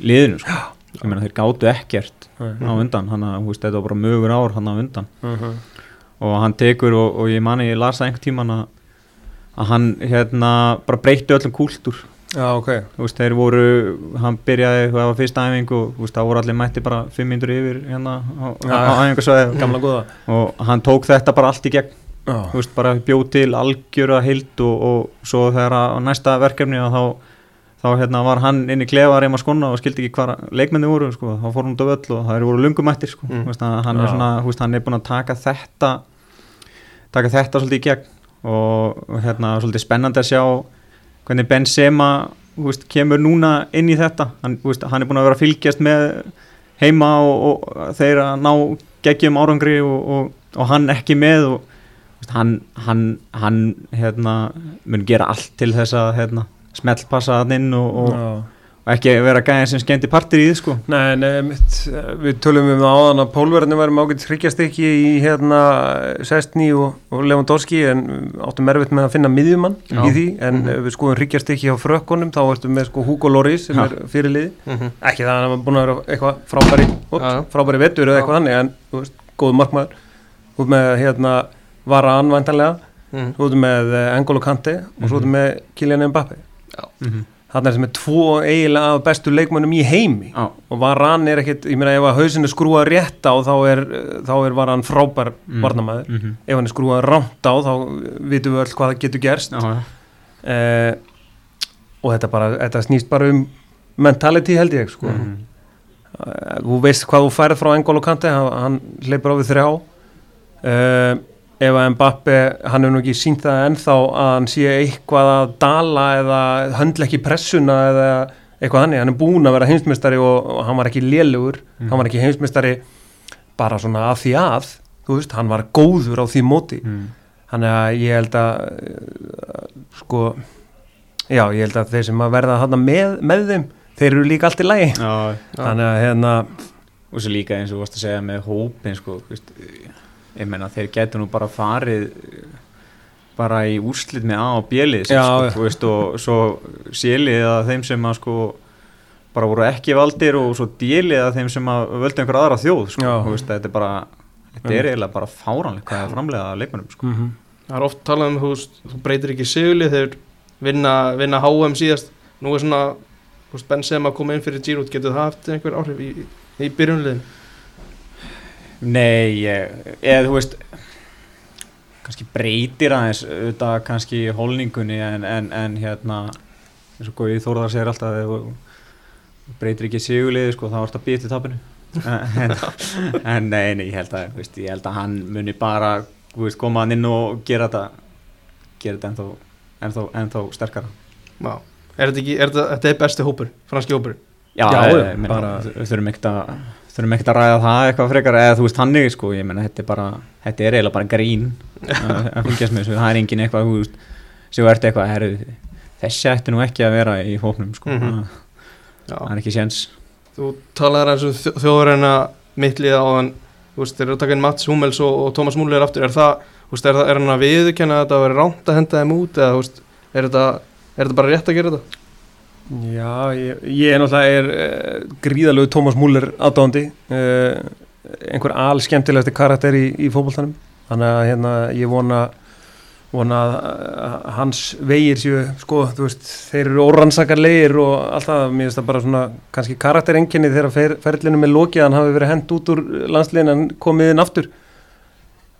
liðinu, sko. Ég meina þeir gátu ekkert á undan, hann að, þú veist, þetta var bara mögur ár hann á undan. Mhm. Og hann tekur, og, og ég mani, ég las það einhvern tíman að, að hann, hérna, bara breytti öllum kúltúr. já, ok Þú veist, þeir voru, hann byrjaði, það var fyrsta æfingu og, þú veist, það voru allir mætti bara fimm mindur yfir, hérna, á, Já. á æfingasvæði. gamla góða Og hann tók þetta bara allt í gegn þú veist, bara bjóð til algjöra hild og, og svo þegar að á næsta verkefni að þá, þá hérna, var hann inn í klefa að reyma skona og skildi ekki hvað leikmenni voru, sko, þá fór hann út af öll og það voru lungumættir, sko, Mm. mm. veist, hann er Já. svona, þú veist, hann er búin að taka þetta taka þetta svolítið í gegn og, hérna, svolítið spennandi að sjá hvernig Benzema veist, kemur núna inn í þetta. Hann, veist, hann er búin að vera að fylgjast með heima og, og þeir að ná geggjum árangri og, og, og hann ekki með og veist, hann, hann, hann hérna, mun gera allt til þess að hérna, smellpassa hann inn og, og, ekki vera gæðin sem skemmti partir í því sko. Nei, nei, mitt, við tölum um það áðan að pólverðinu væri ágætt hryggjastykkji í hérna Sestni og, og Lewandowski en áttum erfitt með að finna miðjumann Já. í því en Mhm. ef við skoðum hryggjastykkji á frökkunum þá ertum með sko Hugo Lloris sem Já. er fyrirliði Mhm. ekki það að hann er búin að vera eitthvað frábæri já. frábæri vettur eða eitthvað þannig en þú veist, góð markmaður út með hérna Vara anvæntanlega Mhm. þú veist með eh, N'Golo Kante og svo Mhm. mm með Kylian Mbappe mm -hmm. Þarna er sem er tvo eiginlega af bestu leikmönnum í heimi Já, og Varan er ekkit, ég meina ef að hausinn er skrúað rétt á þá er, þá er Varan frábær Mm. varnamæður, mm -hmm. ef hann er skrúað rámt á þá vitum við öll hvað það getur gerst já, já. eh, og þetta, bara, þetta snýst bara um mentality held ég sko. Uh, þú veist hvað þú færð frá Engolo Kante hann, hann hleypur á við þrjá uh, ef að Mbappi hann hefur nú ekki sínt það ennþá að hann sé eitthvað að dala eða höndla ekki pressuna eða eitthvað hannig, hann er búin að vera heimsmeistari og, og hann var ekki lélugur Mhm. hann var ekki heimsmeistari bara svona að því að þú veist, hann var góður á því móti. Mm. þannig að ég held að uh, sko já, ég held að þeir sem að verða þarna með, með þeim, þeir eru líka allt í lagi. Já, þannig að hérna og svo líka eins og þú varst að segja með hópin sko, þú veist, ég meina þeir getur nú bara farið bara í úrslit með A og Já, sko, þú veist, og svo C-lið að þeim sem að sko bara voru ekki valdir og svo D-lið að þeim sem að völdu einhver aðra þjóð sko, Já. þú veist, þetta er bara þetta er eiginlega bara fáranlega hvað er framlega að leikmennum sko. mm Það er oft talað um, þú veist, þú breytir ekki sigli þegar vinna, vinna HM síðast Nú er svona, þú veist, Benzema að koma inn fyrir Giroud Getur það haft einhver áhrif í, í, í byrjunliðin? Nei, eða þú veist kannski breytir aðeins auðvitað kannski holningunni en, en, en hérna eins og Gói Þórðar segir alltaf ef þú breytir ekki sigurliði sko þá ertu að býja til tapinu. En, en nei, nei, ég held að þú veist, ég held að hann muni bara þú veist, koma hann inn og gera þetta gera þetta ennþá, ennþá, ennþá sterkara. Já, er þetta ekki, er þetta, þetta er besti hópur, franski hópur Já, Já, meina, bara- þau- þurfum ekkert að þurfum ekkert að ræða það eitthvað frekar eða þú veist hannig sko, ég meina þetta er bara þetta er eiginlega bara grín að að fylgjast með þessu, það er engin eitthvað þú veist, sem ert eitthvað, herru þessi ætti nú ekki að vera í hópnum sko, það, Já, það er ekki séns. Þú talaðir eins og þjóðurina mittlið á hann Þú veist, þeir eru að taka inn Mats Hummels og, og Thomas Muller aftur. Er það, þú veist, er, er hann að viðurkenna að þetta að vera rámt að henda þeim út Eða, þú veist, er þetta, er þetta bara rétt að gera þetta? Já, ég, ég náttúrulega er, uh, gríðalegu Tómas Múller aðdáðandi uh, einhver al skemmtilegasti karakter í, í fótboltanum. Þannig að hérna, ég vona vona að, hans vegir séu, sko, þú veist þeir eru órannsakarlegir og allt það. Mér finnst það bara svona, kannski karakterenginni þegar fer, ferlinu með lokið hann hafi verið hend út úr landsliðin en komið inn aftur.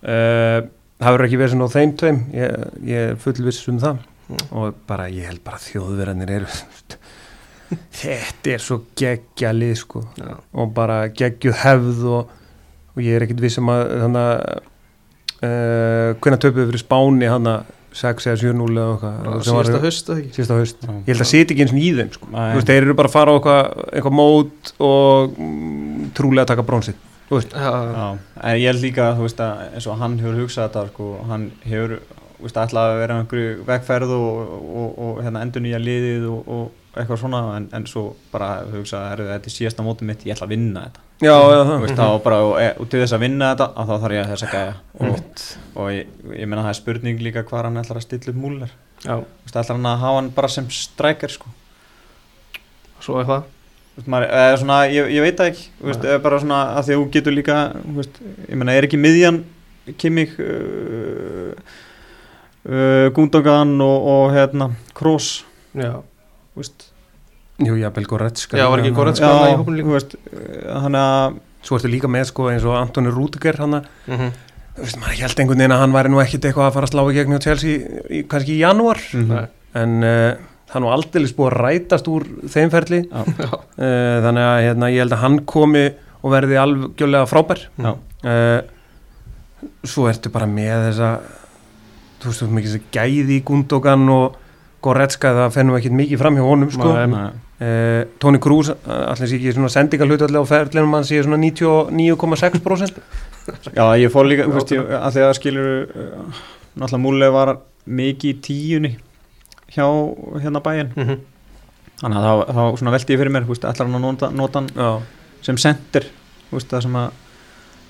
Uh, það verður ekki verið svona á þeim tveim. Ég, ég er fullviss um það Mm. og bara, ég held bara þjóðverðanir eru þetta er svo geggja lið sko. Já, og bara geggjuð hefð og, og ég er ekkit vissum að þannig að uh, hvernig töpuðu fyrir Spáni hann að 6 eða 7-0 eða eitthvað. Sem var- síðasta höst ég held að sitja ekki eins og í þeim sko. Veist, þeir eru bara að fara á eitthvað, eitthvað mót og mm, trúlega að taka brónsið en ég held líka veist að eins og hann hefur hugsað þetta sko, hann hefur þú veist, ætlað að vera einhverju vegferð og, og, og hérna, endur nýja liðið og, og eitthvað svona en, en svo bara hugsað að þetta er síðasta mótum mitt, ég ætla að vinna þetta. Já, já, Þú það veist, þá bara, og, e, til þess að vinna þetta að þá þarf ég að þess að gæja. Og, og ég, ég meina það er spurning líka hvað hann ætlar að stilla upp múlar já, ætlar hann að hafa hann bara sem strækjar sko. svo það Þú veist, maður, eða svona, ég, ég veit það ekki. Þú veist, bara svona að því að þú getur líka þú veist, ég meina er ekki miðjan Kimmich uh, uh, Gundogan og, og hérna Kroos. Já, þú veist, jú, já, Belgoretska Já, var ekki Goretzka? já, þarna í hópnum líka? þú veist uh, hann að svo ertu líka með sko eins og Antoni Rúdiger hann að mm þú veist, maður held einhvern veginn að hann væri nú ekkit eitthvað að fara að slá í gegn hjá Chelsea í, kannski í janúar. Nei. en uh, það er nú aldrei búið að rætast úr þeim ferli. Já, já, uh, þannig að hérna, ég held að hann komi og verði algjörlega frábær. Já, uh, svo ertu bara með þessa þú veist, þú veist mikið þess að gæði í Gundogan og Goretzka það fennum ekki mikið fram hjá honum sko. Nei. uh, Toni Kroos allir sé ekki svona sendingalhutvallega á ferlinum hann sé svona 99,6% já, ég fór líka þú veist, ég, að því að skilur uh, náttúrulega múlega var mikið í tíunni hjá hérna bæinn Mhm. þannig að þá, þá svona velti ég fyrir mér ætlar hann að nota, nota hann já, sem sendir þú veist, það sem að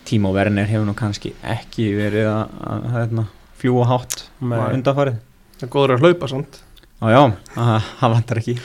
Timo Werner hefur nú kannski ekki verið að, að, að hérna, fljúa hátt Nei. undanfarið það er góður að hlaupa samt Já, já, það vantar ekki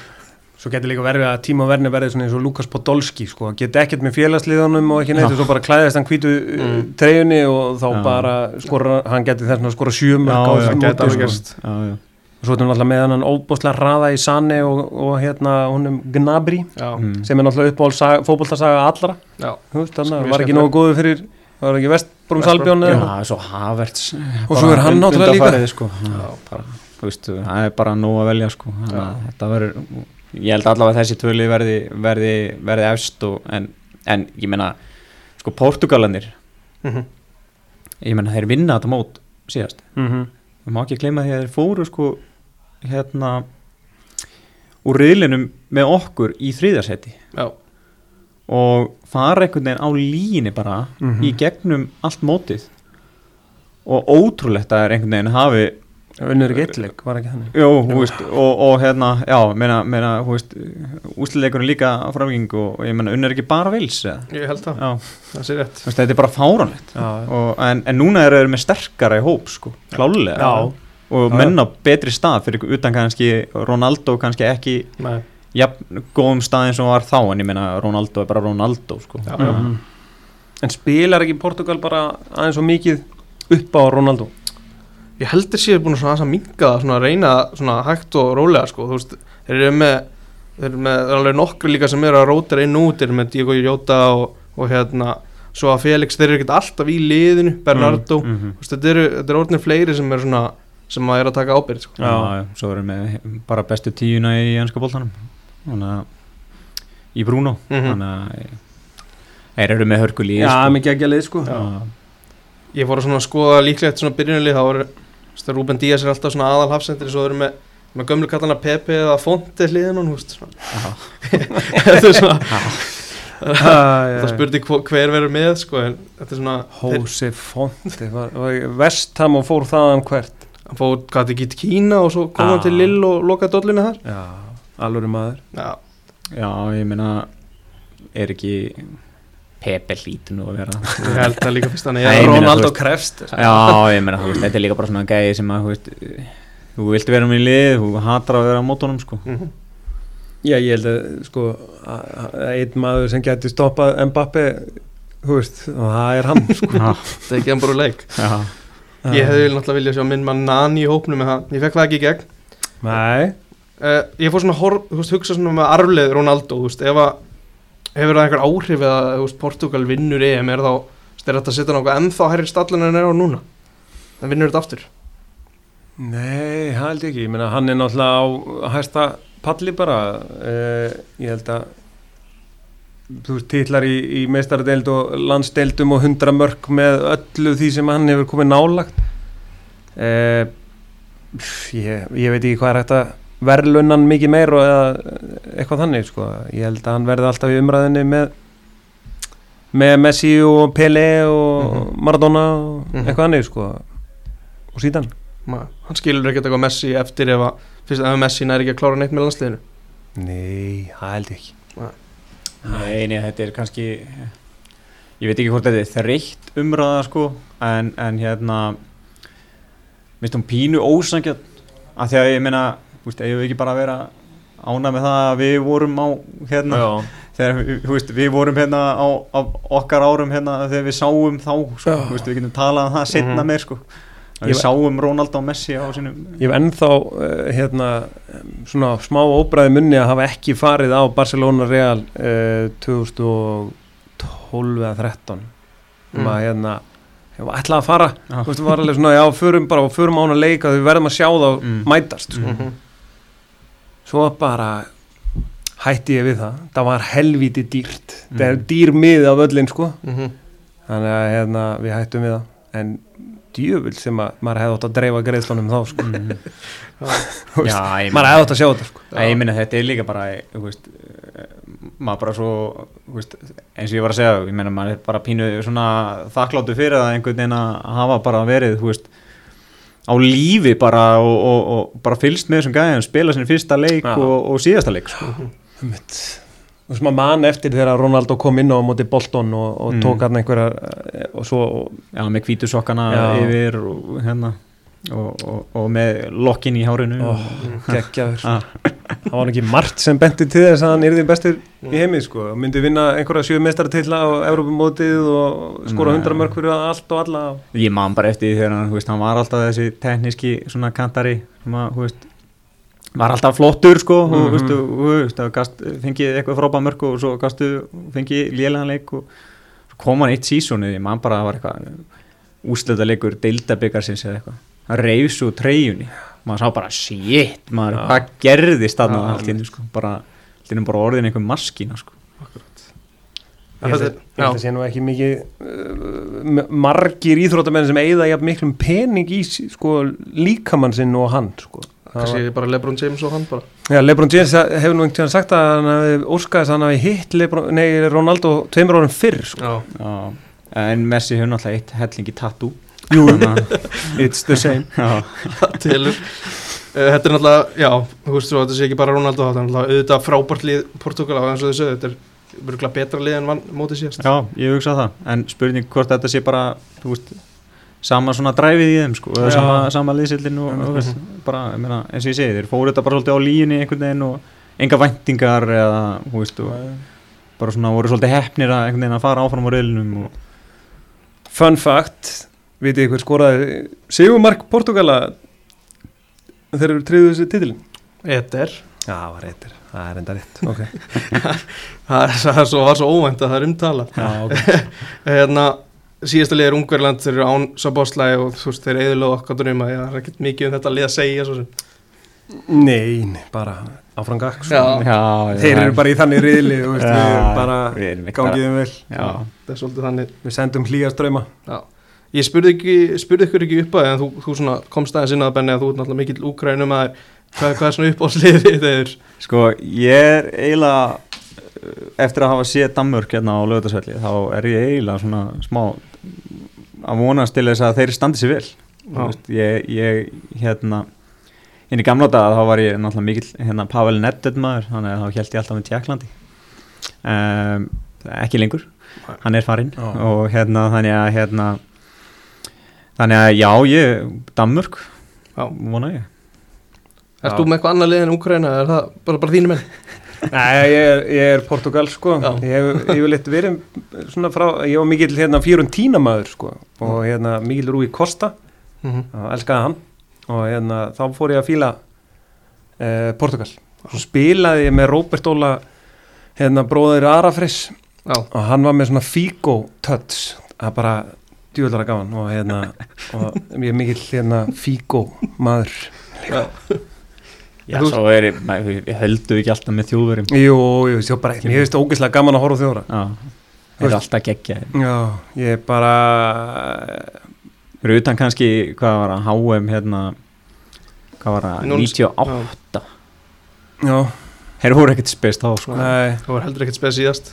Svo getur líka verið að tíma verni verið svona eins og Lukas Podolski sko, geti ekkert með félagsliðunum og ekki neitt og svo bara klæðist hann hvítu Mm. mm. treyjunni og þá Já. bara skora, hann geti þess að skora sko. já, og svo erum við náttúrulega með hann óbúslega hraða í Sanne og, og hérna honum Gnabry Já, mm. sem er náttúrulega uppáhald fótboltasaga allra já, þú veist, var ekki nógu góður fyrir var ekki Vestbrums Albjón Já, svo Havertz Og svo er hann náttúrulega líka. sko. Já, bara, þú veist, það er bara nóg að velja sko. Þetta verður ég held allavega að þessi tvöli verði, verði, verði efst og, en, en ég meina sko Portugalanir Mhm. ég meina þeir vinna þetta mót síðast mm -hmm. við má ekki gleyma því að þeir fóru sko hérna úr riðlinum með okkur í þriðarsæti Já, og fara einhvern veginn á líni bara Mhm. í gegnum allt mótið. Og ótrúlegt að það er einhvern veginn hafi unnur ekki eitthleik, var ekki þannig? Jó, hú veist, og, og hérna, já, meina, meina, hú veist, úsliðleikurinn líka framgeng og, og ég meina, unnur ekki bara vils, eða? ég held það, Já, það sé rétt. Þú veist, þetta er bara Og, en, en núna eru þeir með sterkara í hóp, sko, klálega. Já. Og Já, menn á betri stað fyrir utan kannski Ronaldo, kannski ekki, Nei, já, góðum stað eins og var þá, en ég meina, Ronaldo er bara Ronaldo, sko. já, já. Mhm. en spilar ekki Portugal bara aðeins og mikið upp á Ronaldo Ég heldur sér búin að svona aðeins að minga svona að reyna svona hægt og rólega sko, þú veist, þeir eru með, þeir eru með, það er alveg nokkru líka sem eru að rótira inn út, þeir eru með Diego Jota og, og hérna, svo að Felix, þeir eru ekkert alltaf í liðinu, Bernardo, Mm, mhm. þú veist, þetta eru, þetta eru orðinir fleiri sem eru svona, sem að er að taka ábyrgð sko. Já, já, svo erum við bara bestu tíuna í ennska bóltanum í Bruno. Mhm. þannig að þeir eru með hörkulí já, mikið ekki að leið sko. Ég fór að skoða líklegt svona byrjunalið, þá veist, Rúben Díaz er alltaf svona aðal hafsendir, svo eru með, með gömlu kallana Pepe eða Fonte hliðin hún, þetta er svona, það spurði hver verður með, sko, en þetta er svona, var, var Vestham og fór þaðan hvert? Hann fór, hvað þetta gett Kína og svo kom hann til Lill og lokaði dollinu þar. Já, alveg maður. Já, já, ég meina er ekki Pepe hlítur nú að vera. Ég held það líka fyrst hann Ronaldo þú veist- krefst já, ég meina, þetta er líka bara svona gæði sem að, þú veist þú vilt vera með í lið, þú hatar að vera á mótunum sko. Mhm. Já, ég held að sko einn maður sem gæti stoppað Mbappe þú veist, og það er hann sko. það er ekki hann bara úr leik. Já, Ég hefði náttúrulega viljað sjá minn mann Nani í hópnum með það, ég fekk það ekki í gegn. Nei, uh, Ég fór svona, hor, veist, hugsa svona með arfleð Ronaldo, þú veist, ef að hefur það einhver áhrif eða, þú veist, Portugal vinnur EM er þá, þú veist, er þetta að setja náttúrulega ennþá hærri stallin en er á núna? Það vinnur þetta aftur? Nei, það held ekki. Ég meina, hann er náttúrulega á hæsta palli bara. Uh, ég held að þú veist, titlar í, í meistaradeild og landsdeildum og hundra mörg með öllu því sem hann hefur komið nálagt uh, ég, ég veit ekki hvað er hægt að verðlunnan mikið meir og eða eitthvað þannig sko. ég held að hann verði alltaf í umræðinni með með Messi og Pele og Mhm. Maradona og Mhm. eitthvað þannig sko. og síðan Ma, hann skilur ekkert eitthvað Messi eftir ef að, fyrst ef Messi næri ekki að klára neitt með landsliðinu Nei, það held ég ekki Nei, nei, þetta er kannski ég veit ekki hvort þetta er þreytt umræða sko, en, en hérna minnst hún pínu ósangjöld af því að ég meina, veist, ég vil ekki bara vera ána með það að við vorum á hérna, þegar við- þú veist, við vorum hérna á, á okkar árum hérna þegar við sáum þá, sko, veist, við getum talað um það setna Mhm. meir, sko að við sáum Ronaldo og Messi á sínum Ég hef ennþá uh, hérna, svona smá óbræði munni að hafa ekki farið á Barcelona Real uh, 2012 eða 13 um Mm. að hérna ég var ætlaði að fara, þú veist, var alveg svona já, förum bara, förum á hana leika, við verðum að sjá þá Mm. mætast, sko. Mm. Mhm. Svo bara hætti ég við það, það var helvíti dýrt, Mm. það er dýr mið af öllin, sko, Mhm. þannig að hérna, við hættum við það, en djöfull sem að maður hefði átt að dreifa greiðslunum þá, sko. Þú veist, Já, maður hefði átt að sjá þetta, sko Æ, ég minna þetta er líka bara veist, maður bara svo veist, eins og ég var að segja ég meina maður er bara pínu svona þakkláttu fyrir það einhvern veginn að hafa bara verið þú veist á lífi bara og, og, og bara fylgst með þessum gæðum spila sinni fyrsta leik Já. og, og síðasta leik sko. Einmitt. Þú veist maður man eftir þegar Ronaldo kom inn á móti Bolton og, og Mm. tók hann einhverjar eh, og svo og, já, með hvítu sokkana Já. yfir og hérna og, og, og með lokkin í hárinu og, geggjaður. Ah. það var ekki margt sem benti til þess að hann yrði bestur í heimi sko, og myndi vinna einhverja sjö mestartilla á Evrópumótið og skora Nei. 100 mörg fyrir allt og alla. Ég man bara eftir því þegar hann, veist, hann var alltaf þessi tekníski svona kantari sem að, þú veist, var alltaf flottur sko, mm Mhm. þú veist, og, þú veist, og gast, fengið eitthvað frábæð mörg og svo gastu fengið lélegan leik og kom hann eitt sísónu, ég man bara að það var eitthvað úslita leikur deildabikarsins eða eitthvað hann reyfs úr treyjunni maður sá bara shit maður, Já. hvað gerðist þarna Já, allt í einu sko, bara, bara orðin einhver maskína sko. Ég held að- ég held að sé nú ekki mikið uh, margir íþróttamenn sem eigða jafn miklum pening í sko, líkamann sinn og hann sko. Það var- kannski bara Lebron James og hann bara Já, Lebron James hefur nú einhvern tíðan sagt að hann hafi óskaðist að hann hafi hitt Lebron, nei, Ronaldo tveimur árum fyrr sko. já, Já. en Messi hefur náttúrulega eitt hellingi tattoo Jú, að- it's the same. Telur. Eh, Þetta er náttúrulega, já, þú veist svo, þetta sé ekki bara Ronaldo, þetta er náttúrulega auðvitað frábært lið Portugal á eins og þessu, þetta er virkulega betra lið en vann mótið síðast. já, ég hugsa það. En spurning hvort þetta sé bara þú veist, sama svona dræfið í þeim sko, eða Já. sama, sama liðsildin og, og veist, bara, ég meina, eins og ég segi, þeir fóru þetta bara svolítið á líginni einhvern veginn og enga væntingar eða, þú veist, og bara svona voru svolítið hefnir að einhvern veginn að fara áfram á reylinum og Fun fact, vitið hver skoraði Sigumark Portugala þeir eru triðuð þessi titilin Eder, Já, það var reytir, það er enda rétt okay. það er, það er svo, var svo óvænt að það er umtala. Já, ok Hérna, síðasta lið er Ungverland, þeir eru án Saboslæði og þú veist, þeir eðlulega okkar dröma, já, það er ekkert mikið um þetta lið að segja svo sem. Nei, nei, bara áfram gakk sko. Já. já, Þeir eru bara í þannig riðli og veist, við Já, bara við erum ekki gangið um vel já, Það er svolítið þannig. Við sendum hlýjast drauma Já. Ég spurði, ekki, spurði ykkur ekki upp að en þú, þú komst aðeins inn að benni að þú er náttúrulega mikill úkrænum að hvað, hvað er svona upp á sliði þeir Sko, ég er eiginlega eftir að hafa séð Danmörk hérna á lögutarsvelli þá er ég eiginlega svona smá að vonast til þess að þeir standi sér vel. Veist, ég, ég hérna inn í gamla daga þá var ég náttúrulega mikill hérna Pavel Nedved maður þannig að þá held ég alltaf með Tjekklandi um, ekki lengur. Nei. hann er farinn og hérna þannig að hérna þannig að já, ég Danmörk, vona ég. Já. þú með eitthvað annað lið en Úkræna er það bara, bara þínu menn? Nei, ég er, ég er Portugal sko. Já. Ég hef yfirleitt verið svona frá Ég var mikill hérna Fiorentina maður sko. Og hérna mikill Rúi Costa. Mm -hmm. og elskaði hann. Og hérna þá fór ég að fíla eh, Portugal. Svo spilaði ég með Róbert Óla hérna bróðir Arafris Já, og hann var með svona Figo touch það er bara djúðlara gaman og hérna og ég er mikill hérna Figo maður. Já, Já, Þú- svo er ég, heldur ekki alltaf með þjóðverjum. Jú, jú, sjá bara, mér finnst ógeðslega gaman að horfa á þjóra Já, það er alltaf geggja Já, ég er bara Fyrir utan kannski, hvað var það, HM hérna Hvað var það, Núll- 98 Já, Þeir voru ekkert spest þá, sko. Nei. Það var heldur ekkert spes síðast.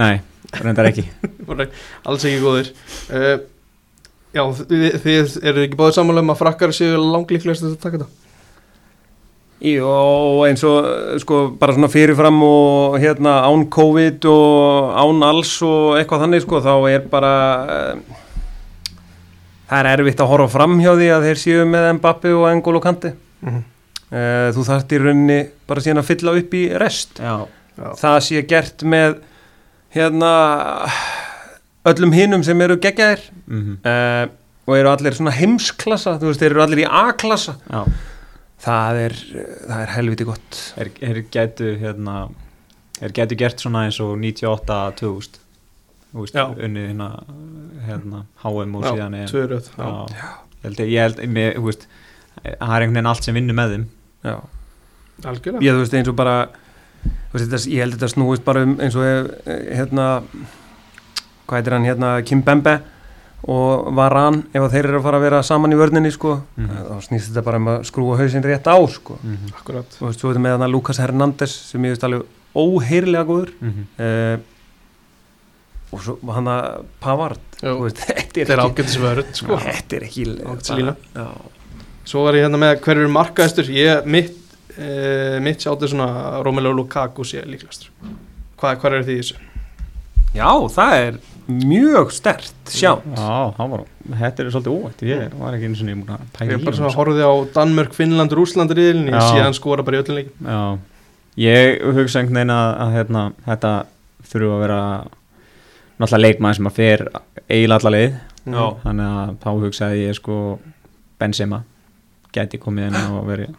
Nei, reyndar ekki. Voru alls ekki góðir. Uh, Já, þið, þið eru ekki báðið sammála um að frakkar séu langlíklegast að taka þetta? Jó, eins og sko bara svona fyrirfram og hérna án COVID og án alls og eitthvað þannig sko þá er bara uh, það er erfitt að horfa fram hjá því að þeir séu með Mbappi og Engolo Kanti mm -hmm. uh, þú þarft í rauninni bara síðan að fylla upp í rest. Já, Já, það sé gert með hérna öllum hinum sem eru geggjaðir. Mm uh, og eru allir svona heimsklassa þú veist, þeir eru allir í A-klassa. Það er, það er helviti gott. Þeir, þeir gætu, hérna Þeir gætu gert svona eins og 98-2000 Þú veist, Já. unnið hérna, hérna HM og já síðan EM. tvö röð Já, Já, ég held, ég held, þú veist Það er einhvern veginn allt sem vinnur með þeim. Já. algjörlega. Ég þú veist eins og bara þú veist, ég held þetta snúist bara um eins og eh, hérna hvað heitir hann hérna Kim Bembe og Varan ef þeir eru að fara að vera saman í vörninni sko Mhm. þá snýst þetta bara um að skrúa hausinn rétt á sko mm -hmm. Akkurat þú veist, svo er þetta með hann Lukas Hernández sem ég veist alveg óheyrlega góður Mm uh, og svo hann að Pavard Já, þú veist, þetta er er ekki ágættis vörð sko. þetta er ekki Ágætis lína. já, Svo var ég hérna með hver eru markaðistur Ég, mitt, uh, mitt sjátti svona Romelu Lukaku sé líklegastur Hvað, hvað er því í þessu? já, það er mjög stert sjá Já, það var, þetta er svolítið óvægt Ég var ekki eins og nýjum að pæla Ég í bara honum, svona sko. horfði á Danmörk, Finnland, Rúsland riðilin Ég sé hann skora bara í öllum leikin Já, ég hugsa einhvern veginn að, að hérna, þetta þurfa að vera náttúrulega leikmann sem að fer eiginlega alla leið. Já. þannig að þá hugsaði ég sko Benzema gæti komið inn og verið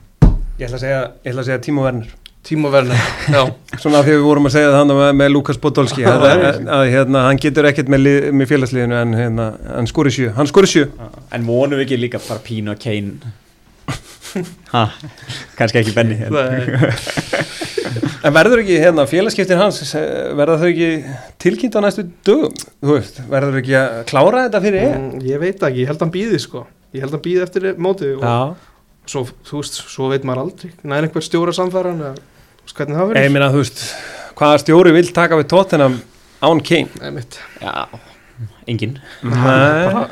Ég ætla að segja, ég segja Tímo Werner Tímo Werner. Já, Svona því við vorum að segja það með, með Lukas Podolski. Að, að, að hérna, hann getur ekkert með, lið, með félagsliðinu en hérna, hann skori sjö Hann skori sjö En vonum við ekki líka bara Pínu og Kane. Ha, kannski ekki Benny en- verður ekki, hérna, félagskiptin hans eh, verða þau ekki tilkynnt á næstu dögum, þú veist, verður ekki að klára þetta fyrir EM? Mm, Ég veit ekki, ég held að hann býði sko. Ég held að hann býði eftir mótið og Já, svo, þú veist, svo veit maður aldrei. Nær einhver stjóra samfæran eða hvernig það ég verður meina, þú veist, hvaða stjóri vil taka við tóttinam án Kane? Nei, mitt já, engin Nei,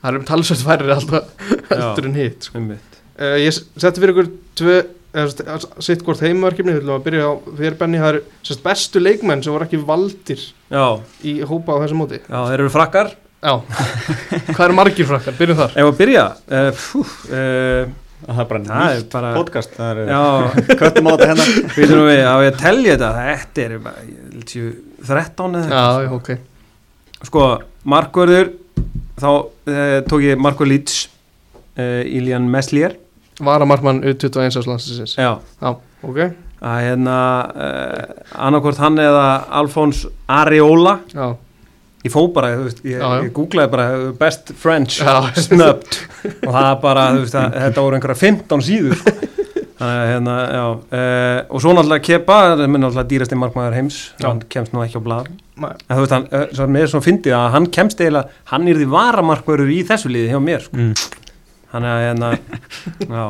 Það er um talsvægt færri alltaf heldur en hitt sko. uh, Ég s- setti fyrir ykkur tvö eða, sitt hvort heimverkefni Þú ætlum að byrja á þér Benni. Það eru sérst, bestu leikmenn sem voru ekki valdir Já, í hópa á þessu móti. Já, þeir eru frakkar. Já, hvað eru margir frakkar? Byrjum þar. Ef að byrja, uh, pfú, uh, það er bara það er nýtt bara, podcast það er já, köttum á þetta hérna. Við þurfum við að við telja þetta, þetta er bara, ég held séu 13 eða Já, já, ok. Sko, markvörður þá uh, tók ég Marko Leeds uh, Ilian Meslier. Vara markmann U21 áslansins Já, Já, ok. Að hérna uh, annarkvort hann eða Alfons Areola. Já, ég fó bara, þú veist, ég, Já, já. ég googlaði bara uh, best French Já. snubbed og það bara, þú veist, að, þetta voru einhverja 15 síður þannig að hérna, já uh, og svo náttúrulega Kepa, það er náttúrulega dýrasti markmaður heims, Já. hann kemst nú ekki á blad en þú veist, hann, uh, svo mér er svona fyndið að hann kemst eiginlega, hann er því varamarkmaður í þessu liði hjá mér, sko mm. Þannig að hérna já.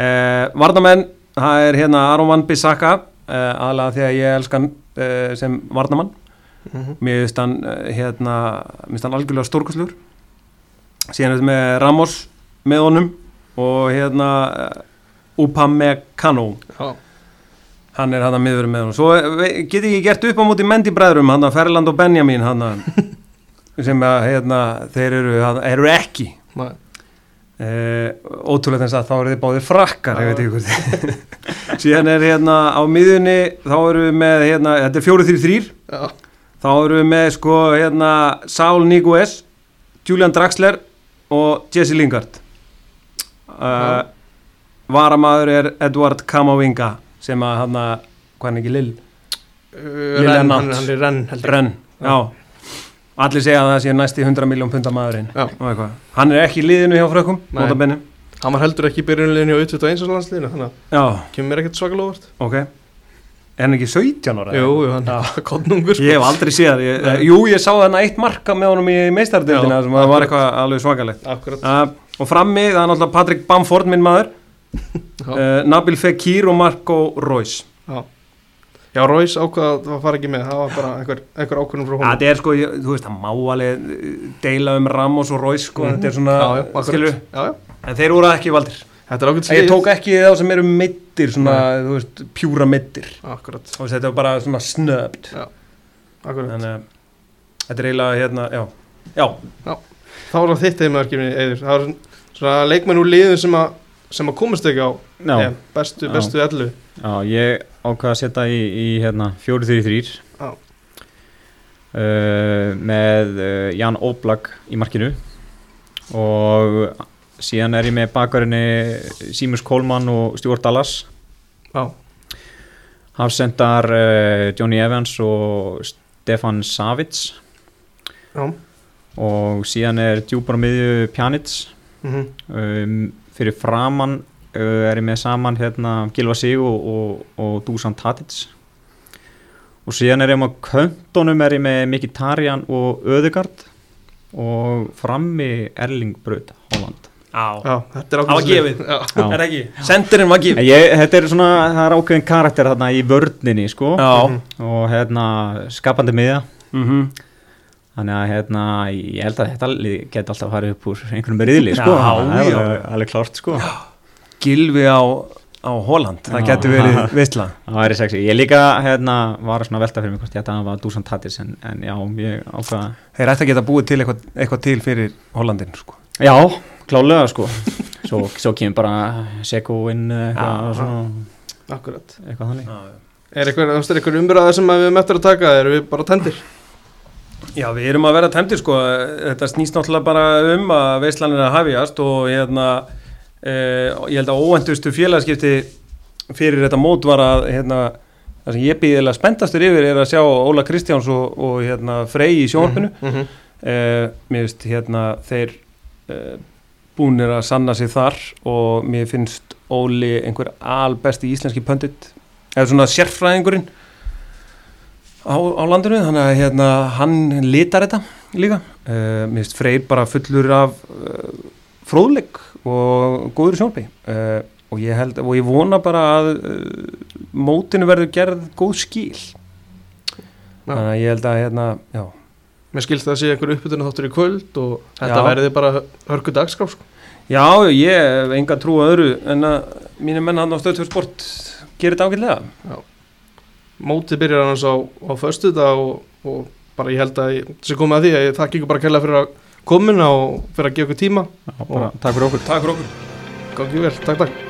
Eh, Varnamenn það er hérna Aron Van Bissaka eh, aðlega því að ég elskan eh, sem varnamann Mhm. mér finnst hann eh, hérna mér finnst hann algjörlega stórkastlur síðan er þetta með Ramos með honum og hérna uh, Upamecano. Já, hann er hann að miðverið með honum. Svo eh, get ég gert upp á móti Mendy bræðrum hann að Ferland og Benjamin hann að sem að hérna þeir eru, hann, eru ekki. Ma- Uh, ótrúlega þess að þá eru þið báðir frakkar hvort síðan er hérna á miðunni þá eru við með hérna, þetta er 4-3-3 já, þá eru við með sko hérna Saul Niguez Julian Draxler og Jesse Lingard. Uh, varamaður er Edward Kamavinga sem að hann að, hvað er ekki Lill? Uh, hann er renn. Renn, já. allir segja að það sé næsti 100 miljón punta maðurinn hann er ekki í liðinu hjá frökkum notabenni. Hann var heldur ekki í byrjunliðinu á U21 landsliðinu Þannig að kemur mér ekkert svakalega óvart. Ok hann ekki 17 ára? Jú, jú, hann kottnungur sko. Ég hef aldrei séð það, jú ég sá þarna eitt marka með honum í meistardildina Já, sem að var eitthvað alveg svakalegt. Uh, og frammi það er náttúrulega Patrick Bamford minn maður. Uh, Nabil Fekir og Marco Reus. Já. já Róis ákvað að fara ekki með. Það var bara einhver, einhver ákvörnum frá honum. Þetta er sko, ég, þú veist, það má alveg uh, deila um Ramos og Reus sko, Mhm. þetta er svona, Já, já, skilur Já, en þeir voru ekki valdir Þetta er ákveðt ég tók ekki þá sem eru meittir svona, þú veist, pjúra meittir Akkurat, og þetta var bara svona snöpt. Akkurat. Þannig að þetta er eiginlega hérna, já, já. Þá var það þitt heimverkefni eður það var svona leikmenn úr liðum sem sem að komast ekki á Já, EM, bestu, Já. bestu ellu. Já, ég ákvaða að setja í, í hérna, 4-3-3 Já. uh, með uh, Jan Oblak í markinu. Og síðan er ég með bakverðinni Símus Kólmann og Stuart Dallas. Já, hafsendar uh, Johnny Evans og Stefan Savits. Já, og síðan er djúpar miðju Pjanic. Mhm, um, fyrir framann uh, er ég með saman hérna Gilva Sig og, og, og Dusan Tatic og síðan er ég með köntunum er ég með Mikitarian og Öðugard og frammi Erling Braut Holland Já, já, þetta er Það var ákveðt gefið. Já, Já. er ekki, sendirinn var En ég, þetta er svona, það er ákveðin karakter þarna í vörninni sko. Já, og hérna skapandi miða mhm. Þannig að hérna ég held að þetta geti alltaf farið upp úr einhvernum riðli sko, Já, það er já. alveg, alveg klárt sko. Gilvi á, á Holland, það Já. getur verið veistla Það væri sexy. Ég líka hérna, var svona að velta fyrir mig hvort ég ætti að hafa Dusan Tatis en, en já, ég ákvaða Þeir ætti að geta búið til eitthvað, eitthvað til fyrir Hollandin sko. Já, klálega sko. Svo, svo kemur bara Seko inn eða eitthvað, svona, akkurat. Eitthvað þannig. Er veist, er eitthvað umræða sem við möttum að taka? Erum við bara tendir? Já, við erum að vera tæmdir sko. Þetta snýst náttúrulega bara um að veistlan er að hafjast og hérna e, ég held að óvendustu félagskipti fyrir þetta mót var að hérna, það sem ég býðilega spenntastur yfir er að sjá Óla Kristjáns og, og hérna, Frey í sjónvarpinu. Mm -hmm. uh, mér finnst hérna þeir búnir að sanna sig þar og mér finnst Óli einhver albesti íslenski pöndit eða svona sérfræðingurinn á, á landinu þannig að hérna, hann litar þetta líka. Uh, mér finnst Freyr bara fullur af uh, fróðleik og góður sjónpi uh, og ég held og ég vona bara að mótinu verður gerð góð skil. Þannig að ég held að hérna, já Mér skilst það að sé einhver uppbytun þáttur í kvöld og þetta verði bara hörku dagskraf sko. Já, ég hef enga trú að öðru en að mínu menn hann á stöðtöður sport gerir þetta ágætlega. Mótið byrjar annars á, á föstu og, og bara ég held að ég, sem komið að því að ég þakka ykkur bara kærlega fyrir að komuna og fyrir að gefa ykkur tíma Já, bara, takk fyrir okkur Takk fyrir okkur. Gangi vel, takk takk